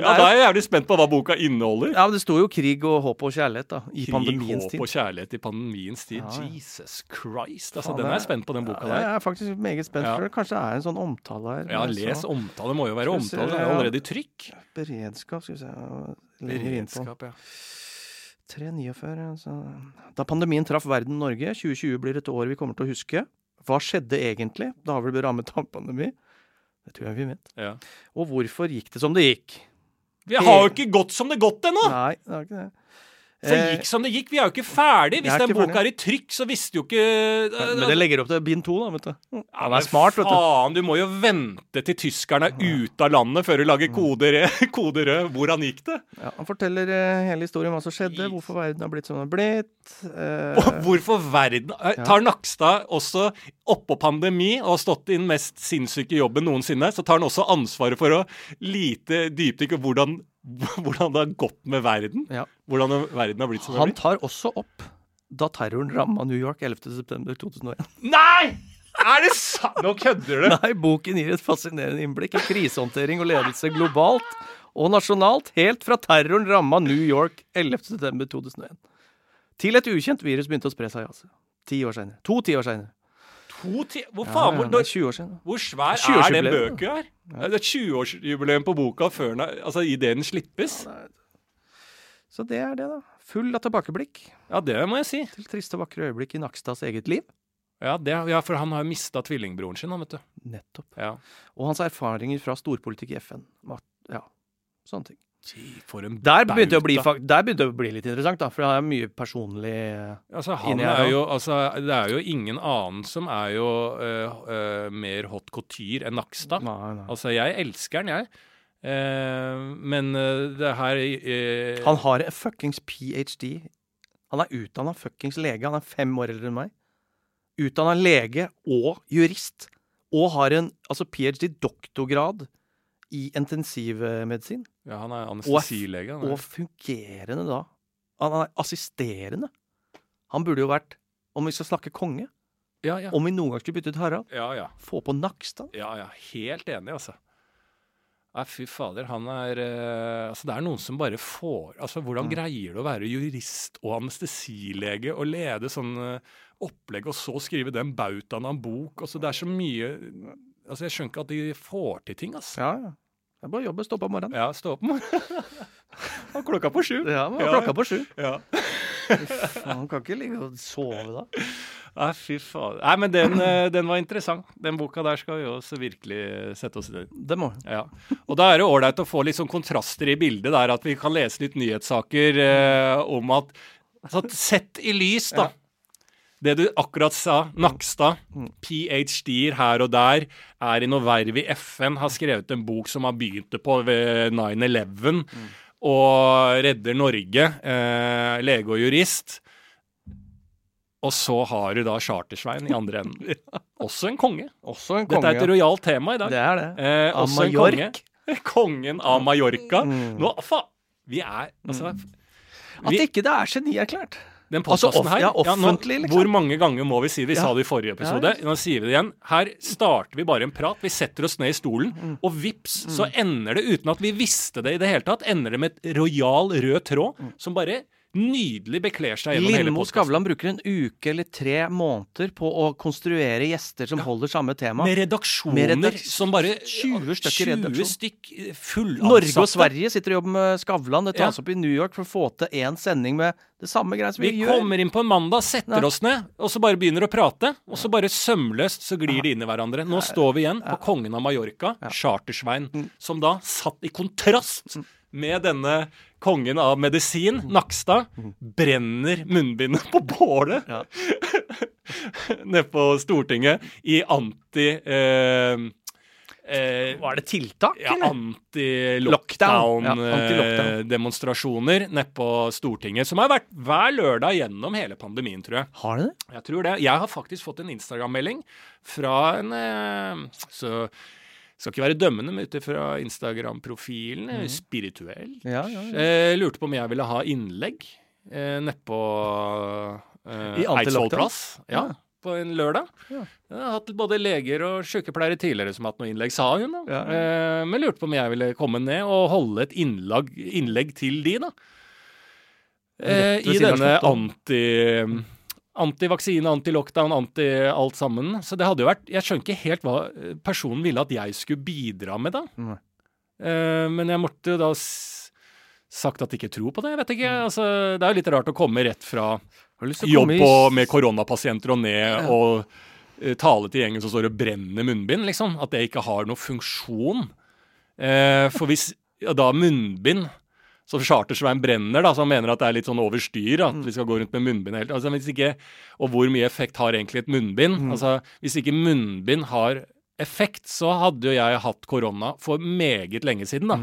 Ja, det Da er jeg jævlig spent på hva boka inneholder. Ja, men det sto jo krig og håp og kjærlighet da, i Krig, pandemiens håp og kjærlighet i pandemiens tid. Ja. Jesus Christ. Altså, Faen, den er jeg spent på, den boka Ja, der. jeg er faktisk meget spent, Ja. for det kanskje er en sånn omtale her. Ja, les så- omtale. Må jo være se, omtale. Det er allerede i trykk. Beredskap, skal vi se. Beredskap, ja. 349, altså. Da pandemien traff verden Norge, 2020 blir et år vi kommer til å huske. Hva skjedde egentlig da vi ble rammet av pandemi? Det tror jeg vi vet. ja. Og hvorfor gikk det som det gikk? Vi har jo ikke gått som det gått ennå! Nei, det har ikke det. For det Eh, gikk som det gikk. Vi er jo ikke ferdig. Hvis den boka er i trykk, så visste jo ikke Men det legger opp til bind to, da, vet du. Ja, Han er smart, vet du. Faen, du må jo vente til tyskerne er ute av landet før du lager kode rød. [LAUGHS] Kode. Hvordan gikk det? Ja, han forteller eh, hele historien om hva som skjedde, hvorfor verden har blitt som den har blitt. eh, Og hvorfor verden eh, Tar Nakstad også oppå pandemi og har stått i den mest sinnssyke jobben noensinne, så tar han også ansvaret for å lite dypdykke hvordan, [LAUGHS] hvordan det har gått med verden. Ja. Hvordan verden har blitt som den har Han tar også opp da terroren ramma New York 11.9.2001. Nei! Er det sant? Nå kødder du! [LAUGHS] Nei, boken gir et fascinerende innblikk i krisehåndtering og ledelse globalt og nasjonalt, helt fra terroren ramma New York 11.9.2001. Til et ukjent virus begynte å spre seg i Asia. Ti år senere. To tiår senere. To ti Hvor Ja, faen, ja, det er 20 år siden. hvor svær er 20-årsjubileum, den bøka her? her? Det er 20-årsjubileum på boka før den altså idet den slippes. Så det er det, da. Full av tilbakeblikk Ja, det må jeg si. til triste og vakre øyeblikk i Nakstads eget liv. Ja, det, ja for han har jo mista tvillingbroren sin, han, vet du. Nettopp. Ja. Og hans erfaringer fra storpolitikk i FN. Ja, sånne ting. Der begynte, det å bli, der begynte det å bli litt interessant, da, for det er mye personlig Altså, han er jo, altså, det er jo ingen annen som er jo uh, uh, mer hot couture enn Nakstad. Nei, nei. Altså, jeg elsker han, jeg. Uh, men det her Han har en fuckings ph.d. Han er utdanna fuckings lege. Han er fem år eldre enn meg. Utdanna lege og jurist. Og har en altså ph.d. doktorgrad i intensivmedisin. Ja, han er anestesilege. er. Og fungerende da. Han er assisterende. Han burde jo vært, om vi skal snakke konge, Ja, ja. om vi noen gang skulle bytte ut Harald, ja, ja. få på Nakstad. Ja, ja. Helt enig, altså. Nei, fy fader. Han er eh, Altså, det er noen som bare får Altså, hvordan Mm. greier du å være jurist og anestesilege og lede sånn eh, opplegg, og så skrive den bautaen av en bok? Altså, det er så mye Altså, jeg skjønner ikke at de får til ting, altså. Ja, ja. Det er bare å jobbe, stå på om morgenen. Ja, stå opp morgenen. [LAUGHS] Og klokka på sju. Ja, men Ja. klokka på sju. Ja. Man kan ikke ligge og sove da. Nei, fy faen. Nei, men den, eh, den var interessant. Den boka der skal vi også virkelig sette oss i. Det må Ja. Og da er det ålreit å få litt sånn kontraster i bildet der, at vi kan lese litt nyhetssaker eh, om at altså, Sett i lys, da. Ja. Det du akkurat sa, Nakstad, Mm. ph.d.-er her og der, er i noe verv i FN, har skrevet en bok som har begynt det på ved 9-11, Mm. og redder Norge, eh, lege og jurist. Og så har du da Chartersvein i andre enden. [LAUGHS] Også en konge. Også en Dette er et rojalt tema i dag. Det er det. Eh, Av også en konge. [LAUGHS] Kongen av Mallorca. Mm. Nå, faen! Vi er Altså, At vi, ikke det er genierklært. Den altså, podkasten off- her ja, offentlig, liksom. Hvor mange ganger må vi si det? Vi sa det i forrige episode. Nå sier vi det igjen. Her starter vi bare en prat. Vi setter oss ned i stolen, Mm. og vips, så ender det, uten at vi visste det i det hele tatt, ender det med et rojal rød tråd som bare nydelig bekler seg gjennom hele Lindmo podkasten. Skavlan bruker en uke eller tre måneder på å konstruere gjester som holder samme tema. Med redaksjoner Med redak- som bare 20 stykker i 20 stykk fullansatte. Norge og Sverige sitter og jobber med Skavlan. Det Ja. tas opp i New York for å få til én sending med det samme greia som vi, Vi gjør. kommer inn på en mandag, setter Nei. oss ned, og så bare begynner å prate. Og så bare sømløst så glir de inn i hverandre. Nå står vi igjen på kongen av Mallorca, Chartersvein, Mm. som da satt i kontrast med denne kongen av medisin, Nakstad, brenner munnbindet på bålet Ja. [LAUGHS] nede på Stortinget i anti... Eh, eh, Var det tiltak, ja, eller? Anti-lockdown-demonstrasjoner ja, anti nede på Stortinget, som har vært hver lørdag gjennom hele pandemien, tror jeg. Har det det? Jeg tror det. Jeg har faktisk fått en Instagram-melding fra en eh, så Skal ikke være dømmende, men ut ifra Instagram-profilen. mm. Spirituell. Ja, ja, ja. Eh, lurte på om jeg ville ha innlegg eh, nedpå eh, Eidsvoll plass. Ja, Ja. på en lørdag. Ja. Jeg har hatt både leger og sykepleiere tidligere som har hatt noe innlegg, sa hun. da. Ja. Eh, men lurte på om jeg ville komme ned og holde et innlag, innlegg til de, da. Eh, I denne anti... Anti-vaksine, anti-lockdown, anti-alt sammen. Så det hadde jo vært Jeg skjønner ikke helt hva eh, personen ville at jeg skulle bidra med, da. Mm. Uh, men jeg måtte jo da sagt at jeg ikke tror på det. Jeg vet ikke. Mm. Altså, det er jo litt rart å komme rett fra jobb komme i- med koronapasienter og ned og uh, tale til gjengen som står og brenner munnbind, liksom. At det ikke har noen funksjon. Uh, for hvis ja, da munnbind så Chartersveien brenner, da, som mener at det er litt sånn over styr at vi skal gå rundt med munnbind hele. Altså, hvis ikke, og hvor mye effekt har egentlig et munnbind? Altså, hvis ikke munnbind har effekt, så hadde jo jeg hatt korona for meget lenge siden, da.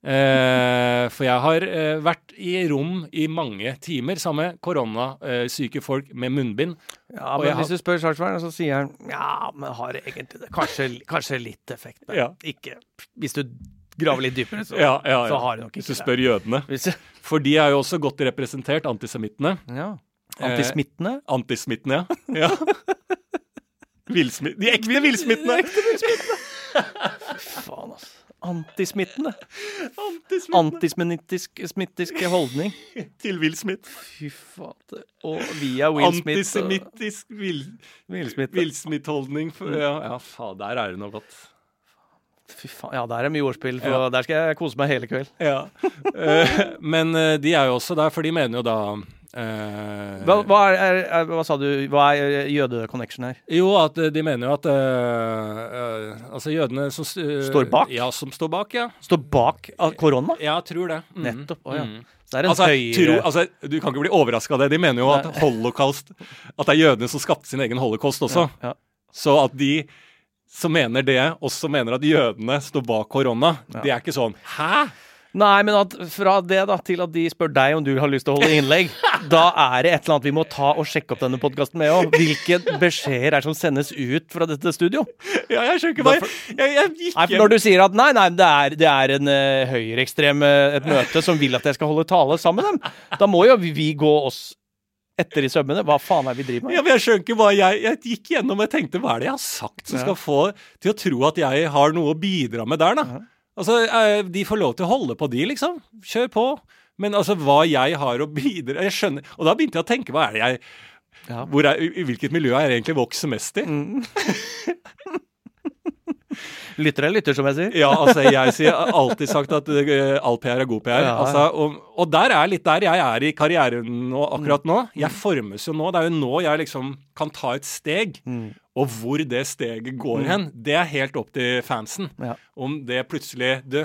Eh, for jeg har eh, vært i rom i mange timer sammen med koronasyke folk med munnbind. Ja, men har- Hvis du spør Charlesvern, så sier han ja, men har egentlig det. Kanskje, kanskje litt effekt. Ja. ikke Hvis du graver litt dypere, så, [LAUGHS] Ja, ja, så ja. har det nok Hvis du spør jødene. For de er jo også godt representert, antisemittene. ja. Antismittende? Antismittene, ja. ja. [LAUGHS] Villsmi- de ekte villsmittene! [LAUGHS] Faen, altså. Antismittende. Antismittene Antismittisk smittisk holdning. til Will Smith. Fy faen. Og via Will Smith. Antisemittisk Will Will Smith-holdning. Ja, ja, faen, der er det noe godt. Fy faen. Ja, der er mye ordspill, for der skal jeg kose meg hele kveld. Ja. Eh, men eh, de er jo også der, for de mener jo da Uh, Hva, hva, er, er, hva sa du? Hva er jøde-connection her? Jo, at de mener jo at uh, uh, Altså jødene som Står bak? Ja, som står bak, ja. Står bak korona? Ja, tror det. Mm. Nettopp. Å ja. Mm. Det er en Altså, tro, altså, du kan ikke bli overraska av det. De mener jo at holocaust At det er jødene som skapte sin egen holocaust også. Ja. Så at de som mener det, også mener at jødene står bak korona, Ja. det er ikke sånn Hæ?! Nei, men at fra det da til at de spør deg om du har lyst til å holde innlegg, [LAUGHS] da er det et eller annet vi må ta og sjekke opp denne podkasten med òg. Hvilke beskjeder er det som sendes ut fra dette studio? Ja, jeg skjønner ikke hva jeg, jeg, gikk Nei, Når du sier at nei, nei, det er, det er en uh, høyreekstrem uh, et møte som vil at jeg skal holde tale sammen med dem, da må jo vi gå oss etter i sømmene. Hva faen er vi driver ja, med? men jeg skjønner ikke hva jeg Jeg gikk gjennom og tenkte hva er det jeg har sagt som Ja. skal få til å tro at jeg har noe å bidra med der, da? Ja. Altså, eh, De får lov til å holde på, de, liksom. Kjør på. Men altså, hva jeg har å bidra Jeg skjønner Og da begynte jeg å tenke, hva er det jeg Ja. er, I i hvilket miljø er jeg egentlig vokser mest i? Mm. [LAUGHS] Lytter eller lytter, som jeg sier. Ja, altså, jeg sier alltid sagt at uh, all PR er god PR. Ja. Altså, og, og der er litt der jeg er i karrieren nå, akkurat nå. Jeg formes jo nå. Det er jo nå jeg liksom kan ta et steg. Mm. Og hvor det steget går hen, det er helt opp til fansen. Ja. Om det plutselig Du,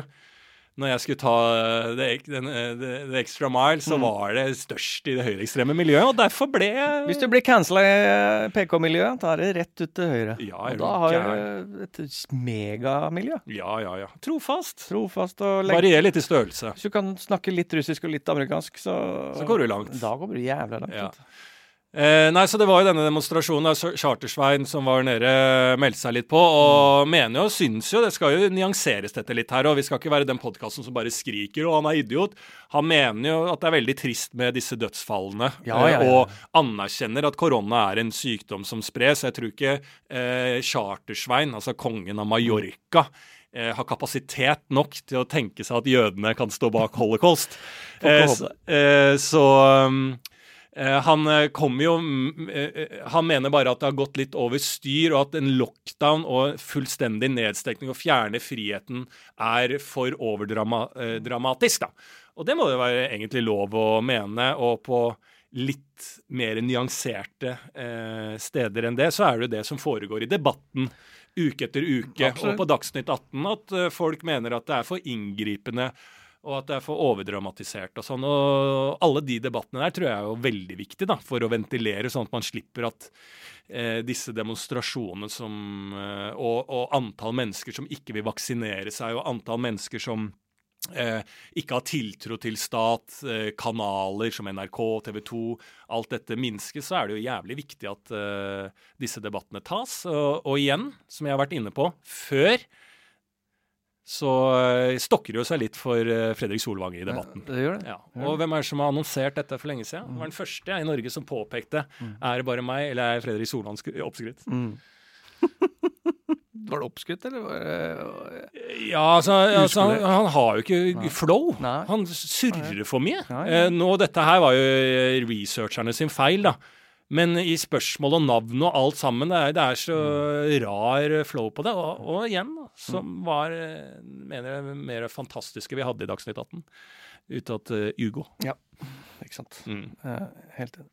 når jeg skulle ta eh, det, den, eh, det, det extra mile, så var det størst i det høyreekstreme miljøet, og derfor ble Hvis du blir cancela i PK-miljøet, da er det rett ut til høyre. Ja, og da har du et megamiljø. Ja, ja, ja. Trofast. Trofast og lengt. Varier litt i størrelse. Hvis du kan snakke litt russisk og litt amerikansk, så Så går du langt. Da går du jævla langt. Ja. Eh, nei, så Det var jo denne demonstrasjonen der Chartersvein som var nede, meldte seg litt på. Og mener jo, syns jo Det skal jo nyanseres dette litt her. Og vi skal ikke være den podkasten som bare skriker 'og han er idiot'. Han mener jo at det er veldig trist med disse dødsfallene. Ja, ja, ja. eh, Og anerkjenner at korona er en sykdom som spres. Jeg tror ikke eh, Chartersvein, altså kongen av Mallorca, eh, har kapasitet nok til å tenke seg at jødene kan stå bak holocaust. Eh, så, eh, så um, Eh, han eh, kommer jo mm, eh, eh, Han mener bare at det har gått litt over styr, og at en lockdown og fullstendig nedstekning og fjerne friheten er for overdramatisk, da. Og det må det være egentlig lov å mene, og på litt mer nyanserte eh, steder enn det, så er det jo det som foregår i debatten uke etter uke, Absolutt. og på Dagsnytt 18, at eh, folk mener at det er for inngripende og at det er for overdramatisert og sånn. Og alle de debattene der tror jeg er jo veldig viktig da, for å ventilere, sånn at man slipper at eh, disse demonstrasjonene som eh, og, og antall mennesker som ikke vil vaksinere seg, og antall mennesker som eh, ikke har tiltro til stat, eh, kanaler som NRK, TV 2, alt dette minskes, så er det jo jævlig viktig at eh, disse debattene tas. Og, og igjen, som jeg har vært inne på før, så eh, stokker det jo seg litt for eh, Fredrik Solvang i debatten. Det gjør det. Ja. Og hvem er det som har annonsert dette for lenge siden? Det var den første jeg, i Norge som påpekte er det bare meg, eller er Fredrik Solvang oppskrytt? Mm. [LAUGHS] var det oppskrytt, eller var det Ja, altså, altså han, han har jo ikke flow. Nei. Han surrer for mye. Nei. Eh, nå, dette her var jo researcherne sin feil, da. Men i spørsmål og navn og alt sammen, det er, det er så rar flow på det. Og, og igjen, da, som var eh, mener jeg, mer fantastiske vi hadde i Dagsnytt 18. Uttatt uh, Ugo. Ikke sant. Mm. Uh, helt enig.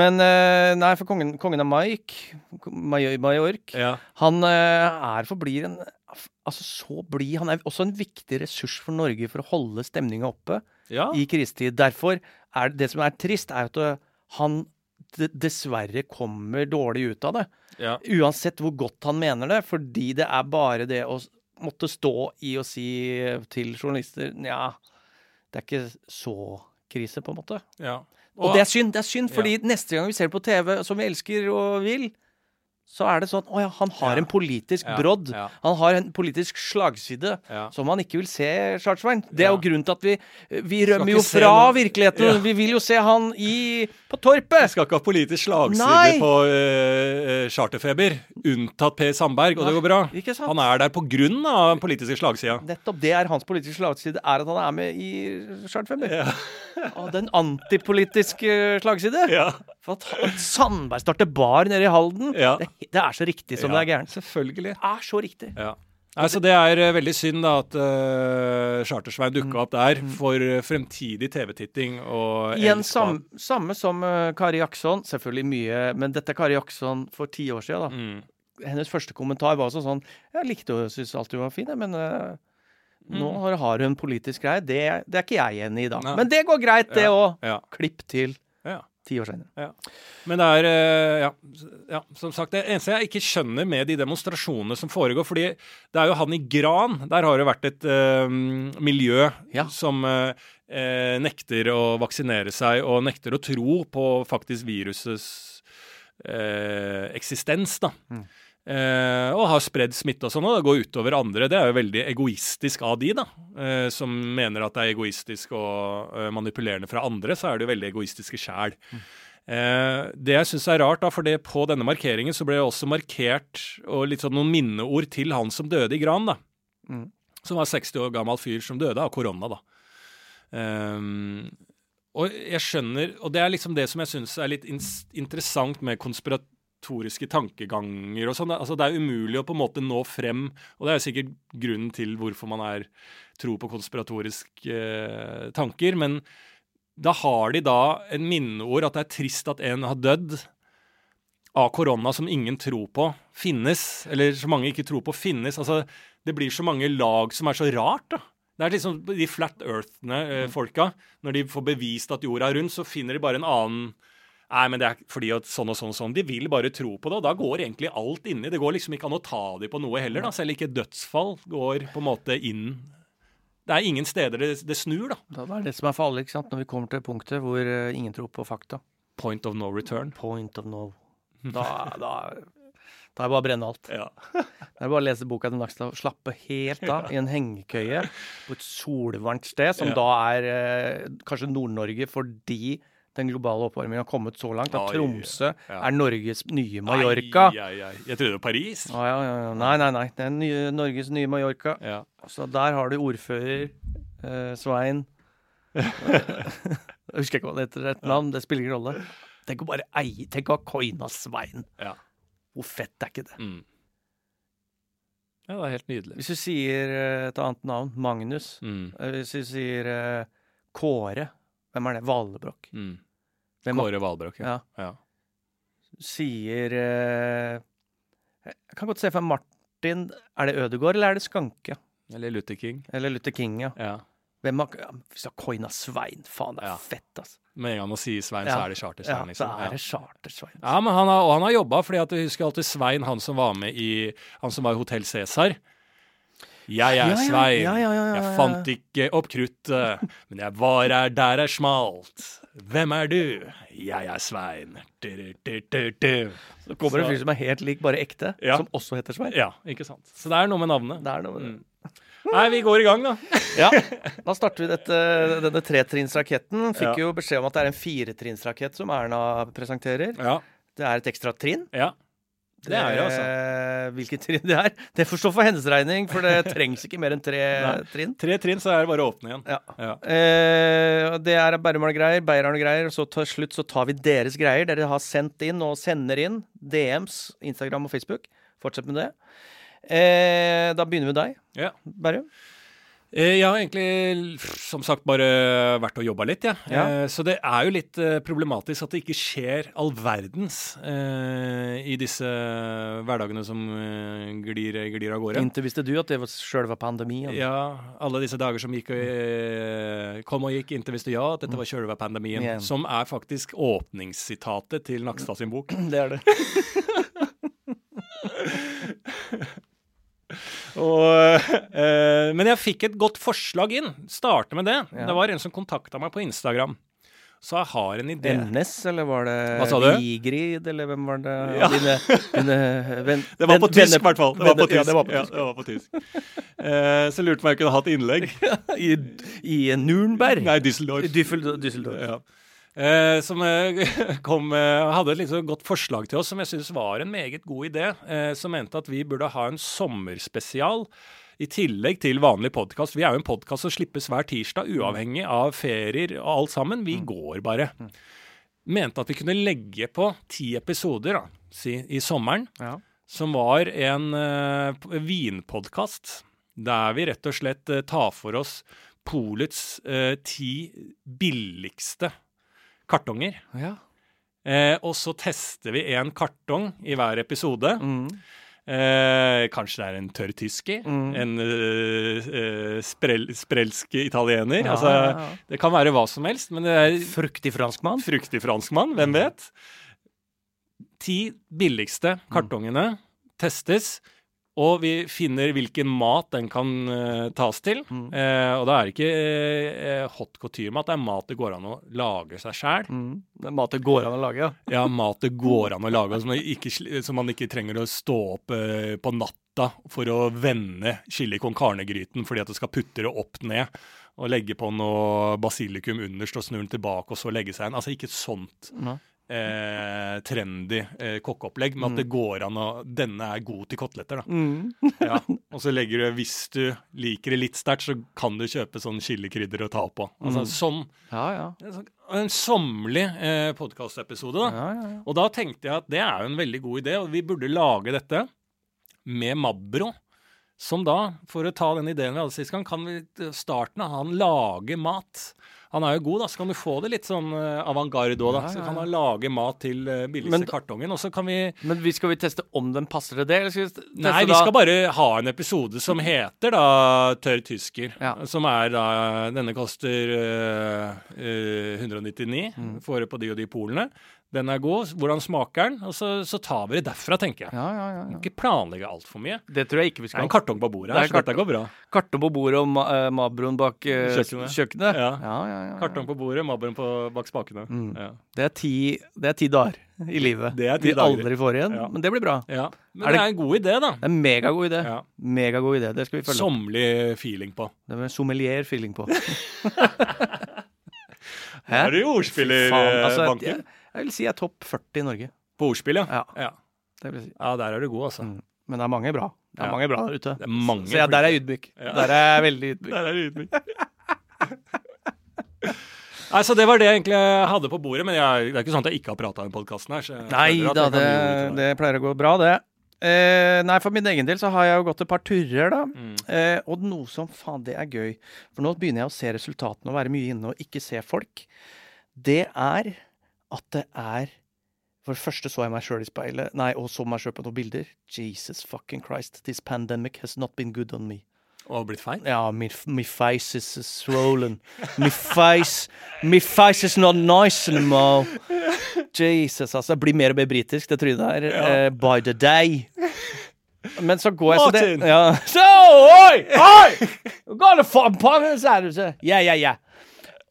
Men uh, nei, for kongen, kongen av Mike, Major- Majork, Ja. han eh, er forblir en Altså så blid. Han er også en viktig ressurs for Norge for å holde stemninga oppe ja. i krisetid. Derfor er det det som er trist, er at eh, han dessverre kommer dårlig ut av det. ja. Uansett hvor godt han mener det, fordi det er bare det å måtte stå i og si til journalister Nja, det er ikke så krise, på en måte. ja. Og det er synd, det er synd, fordi neste gang vi ser det på TV, som vi elsker og vil, så er det sånn Å ja, han har Ja. en politisk brodd. ja. Han har en politisk slagside som han ikke vil se, Chartsvein. Det er jo grunnen til at vi, vi rømmer jo fra virkeligheten. Vi vil jo se han i på Torpet! Vi skal ikke ha politisk slagside Nei! på uh, charterfeber, unntatt Per Sandberg, og det går bra. Han er der på grunn av den politiske slagsida. Nettopp det er hans politiske slagside, er at han er med i charterfeber. Ja. Den antipolitiske slagside. ja. For at Sandberg starter bar nede i Halden. Ja. Det, det er så riktig som Ja, det er gærent. Selvfølgelig. Det er så riktig. Ja. Altså, det er eh, veldig synd da at uh, Chartersveien dukka opp der for eh, fremtidig TV-titting. Igjen sam, samme som uh, Kari Jaksson. Selvfølgelig mye, men dette er Kari Jaksson for ti år siden. Da. Mm. Hennes første kommentar var også sånn Jeg likte og syntes alltid hun var fin, men uh, nå Mm. har, har hun politisk greie. Det, det er ikke jeg enig i da. Nei. Men det går greit, det Ja. òg. Ja. Klipp til Ja. Ti år senere. Men det er eh, ja, ja, som sagt, det eneste jeg ikke skjønner med de demonstrasjonene som foregår fordi det er jo han i Gran. Der har det vært et uh, miljø Ja. som eh, nekter å vaksinere seg og nekter å tro på faktisk virusets uh, eksistens. da. Eh, og har spredd smitte og sånn, og det går utover andre. Det er jo veldig egoistisk av de, da. Eh, som mener at det er egoistisk og eh, manipulerende fra andre, så er det jo veldig egoistiske sjæl. Eh, det jeg syns er rart, da, for det på denne markeringen så ble det også markert og litt sånn noen minneord til han som døde i Gran, da. Mm. Som var 60 år gammel fyr som døde av korona, da. Ehm, og jeg skjønner Og det er liksom det som jeg syns er litt interessant med konspiratoriske tankeganger og sånn. Altså, det er umulig å på en måte nå frem, og det er jo sikkert grunnen til hvorfor man er tro på konspiratoriske eh, tanker, men da har de da en minneord at det er trist at en har dødd av korona som ingen tror på finnes, eller som mange ikke tror på finnes. Altså, det blir så mange lag som er så rart, da. Det er liksom de flat earthene eh, folka. Når de får bevist at jorda er rund, så finner de bare en annen Nei, men det er fordi at sånn og sånn og sånn. De vil bare tro på det, og da går egentlig alt inni. Det går liksom ikke an å ta dem på noe heller, da. Selv ikke dødsfall går på en måte inn Det er ingen steder det, det snur, da. Det er det som er farlig ikke sant? når vi kommer til punktet hvor eh, ingen tror på fakta. Point of no return. Point of no. [LAUGHS] Da, da, da er det bare å brenne alt. Ja. [LAUGHS] Det er bare å lese boka til Nakstad og slappe helt av i en hengekøye på et solvarmt sted, som Ja. da er eh, kanskje Nord-Norge fordi den globale oppvarmingen har kommet så langt at Tromsø er Norges nye Mallorca. Ai, ai, ai. Jeg trodde det var Paris. Ah, ja, ja, ja. Nei, nei, nei. Det er nye, Norges nye Mallorca. Ja. Så der har du ordfører eh, Svein [LAUGHS] Jeg husker ikke hva det heter et navn, det spiller ingen rolle. Tenk å bare eie Tenk å ha coina Svein. Ja. Hvor fett er ikke det? Mm. ja, det er helt nydelig. Hvis du sier eh, et annet navn, Magnus Mm. eh, Hvis du sier eh, Kåre, hvem er det? Valebrokk. Mm. Hvem Kåre Valbrok, ja. Ja. ja. Sier eh, Jeg kan godt se for meg Martin Er det Ødegård, eller er det Skanke? Eller Luther King. Eller Luther King, ja. Ja. Hvem har ja, Hvis du har coina Svein, faen, det er Ja. fett, altså. Med en gang man sier Svein, så er det Charter-Svein. så liksom. er det Charter-Svein. Ja, men han har, og han har jobba, fordi at jeg husker alltid Svein, han som var med i Han som var i Hotell Cæsar. Jeg er Svein. Jeg fant ikke opp kruttet, men jeg var her der er smalt. Hvem er du? Jeg er Svein. Du, du, du, du, du. Så kommer det en fyr som er helt lik, bare ekte, Ja. som også heter Svein. Ja, ikke sant. Så det er noe med navnet. Det er noe med det. Mm. Nei, vi går i gang, da. Ja, da starter vi dette, denne tretrinnsraketten. Fikk Ja. jo beskjed om at det er en firetrinnsrakett som Erna presenterer. Ja. Det er et ekstra trinn. ja. Det er det, altså. Hvilke Hvilket trinn det er, det får stå for hennes regning, for det [LAUGHS] trengs ikke mer enn tre trinn. Tre trinn, så er det bare å åpne igjen. Ja. Ja. Eh, det er Berrumal-greier, Beirarn-greier, og så til slutt så tar vi deres greier. Dere har sendt inn og sender inn DMs, Instagram og Facebook. Fortsett med det. Eh, da begynner vi med deg, Ja. Berrum. Eh, Jeg har egentlig som sagt bare vært og jobba litt, jeg. Ja. Ja. Så det er jo litt eh, problematisk at det ikke skjer all verdens eh, i disse hverdagene som eh, glir, glir av gårde. Inntil visste du at det var sjølve pandemien. Ja, alle disse dager som gikk og eh, kom og gikk, inntil visste ja at dette var sjølve pandemien. Yeah. Som er faktisk åpningssitatet til Nakstad sin bok. [CLEARS THROAT] Det er det. [LAUGHS] [LAUGHS] Og, eh, men jeg fikk et godt forslag inn. Starte med det. Ja. Det var en som kontakta meg på Instagram. Så jeg har en idé. NS, eller var det? Vigrid, eller hvem var det? Ja. Dine, dine ven, [LAUGHS] Det var på tysk, i hvert fall. Det var på tysk. Ja, det var på tysk. Ja, var på tysk. Eh, så lurte på om jeg kunne hatt innlegg. [LAUGHS] I, I Nürnberg. Nei, Düsseldorf. Düsseldorf. Ja. Eh, som eh, [LAUGHS] kom, eh, hadde et litt så godt forslag til oss som jeg syns var en meget god idé. Eh, som mente at vi burde ha en sommerspesial i tillegg til vanlig podkast. Vi er jo en podkast som slippes hver tirsdag, uavhengig av ferier og alt sammen. Vi går bare. Mente at vi kunne legge på ti episoder da, si, i sommeren Ja. som var en uh, vinpodkast der vi rett og slett eh, tar for oss Polets eh, ti billigste kartonger. Ja. Eh, og så tester vi en kartong i hver episode. Mm. Eh, kanskje det er en tørr tysker, Mm. en eh, eh, sprel, sprelsk italiener. Ja, altså, ja, ja. Det kan være hva som helst, men det er Fruktig franskmann. fruktig franskmann, hvem vet? Ti billigste Mm. kartongene testes, og vi finner hvilken mat den kan uh, tas til. Mm. Uh, og da er det ikke uh, hot med at det er mat det går an å lage seg sjæl. Mm. Det er mat det går an å lage, ja. Ja, mat det går an å lage, som, ikke, som man ikke trenger å stå opp på natta for å vende chili con carne-gryten fordi at du skal putte det opp ned. Og legge på noe basilikum underst og snu den tilbake, og så legge seg inn. Altså ikke sånt Nei. Eh, trendy eh, kokkeopplegg, men at det går an å Denne er god til koteletter, da. Mm. Ja. [LAUGHS] Og så legger du Hvis du liker det litt sterkt, så kan du kjøpe sånn chilikrydder å ta på. Altså Mm. sånn Ja, ja. En, sånn- sommerlig eh, podkastepisode, da. ja. Og da tenkte jeg at det er jo en veldig god idé, og vi burde lage dette med Mabro. Som da, for å ta den ideen vi hadde sist gang, kan vi starten av han lage mat. Han er jo god, da, så kan du få det litt sånn uh, avantgarde òg, da. Så kan han lage mat til uh, billigste Men- kartongen, og så kan vi Men vi, skal vi teste om den passer til det? Eller skal vi teste Nei, vi da- skal bare ha en episode som heter da Tørr tysker. Ja. Som er da Denne koster øh, øh, 199. Mm. Får det på de og de polene. Den er god. Hvordan smaker den? Og så, så tar vi det derfra, tenker jeg. Ja, ja, ja, ja. Ikke planlegge altfor mye. Det tror jeg ikke vi skal. Det er en kartong på bordet Det er her, så dette går bra. Kartong på bordet og ma eh, Mabroen bak uh, Kjøkkenet. kjøkkenet. Ja. Ja, ja, ja, ja. Kartong på bordet, Mabroen på bak spakene. Mm. Ja. Det er ti, det er ti dager i livet. Det er ti vi dager. aldri får igjen. Ja. Men det blir bra. ja. Men Er det det- er en god idé, da. Det er en megagod idé. Ja. Megagod idé. Det skal vi følge opp. Sommerlig feeling på. Det er sommelier-feeling på. [LAUGHS] Her er det jo ordspill i altså, banken. Jeg, vil si jeg er topp 40 i Norge. På ordspill, ja. Ja, ja. det vil jeg si. Ja, der er du god, altså. Mm. Men det er mange bra. Det er Ja. mange bra der ute. Det er mange Så jeg, der er jeg ydmyk. Ja. Der er jeg veldig ydmyk. Der er du ydmyk. [LAUGHS] Nei, så Det var det jeg egentlig hadde på bordet, men jeg, det er ikke sånn at jeg ikke har prata i podkasten her. Så jeg Nei føler at da, jeg kan det, det pleier å gå bra, det. Eh, nei, for min egen del så har jeg jo gått et par turer, da. Mm. Eh, og noe som faen, det er gøy. For nå begynner jeg å se resultatene og være mye inne og ikke se folk. Det er at det er For det første så jeg meg sjøl i speilet, nei, og så meg sjøl på noen bilder. Jesus fucking Christ, this pandemic has not been good on me. Og blitt feil? Ja, my, my face is swollen. My face My face is not nice anymore. Jesus, altså. Jeg blir mer og mer britisk, det trynet der. Ja. Uh, by the day. Men så går jeg så det ja. [LAUGHS] Så, oi! Oi! Du så. Ja, ja, ja.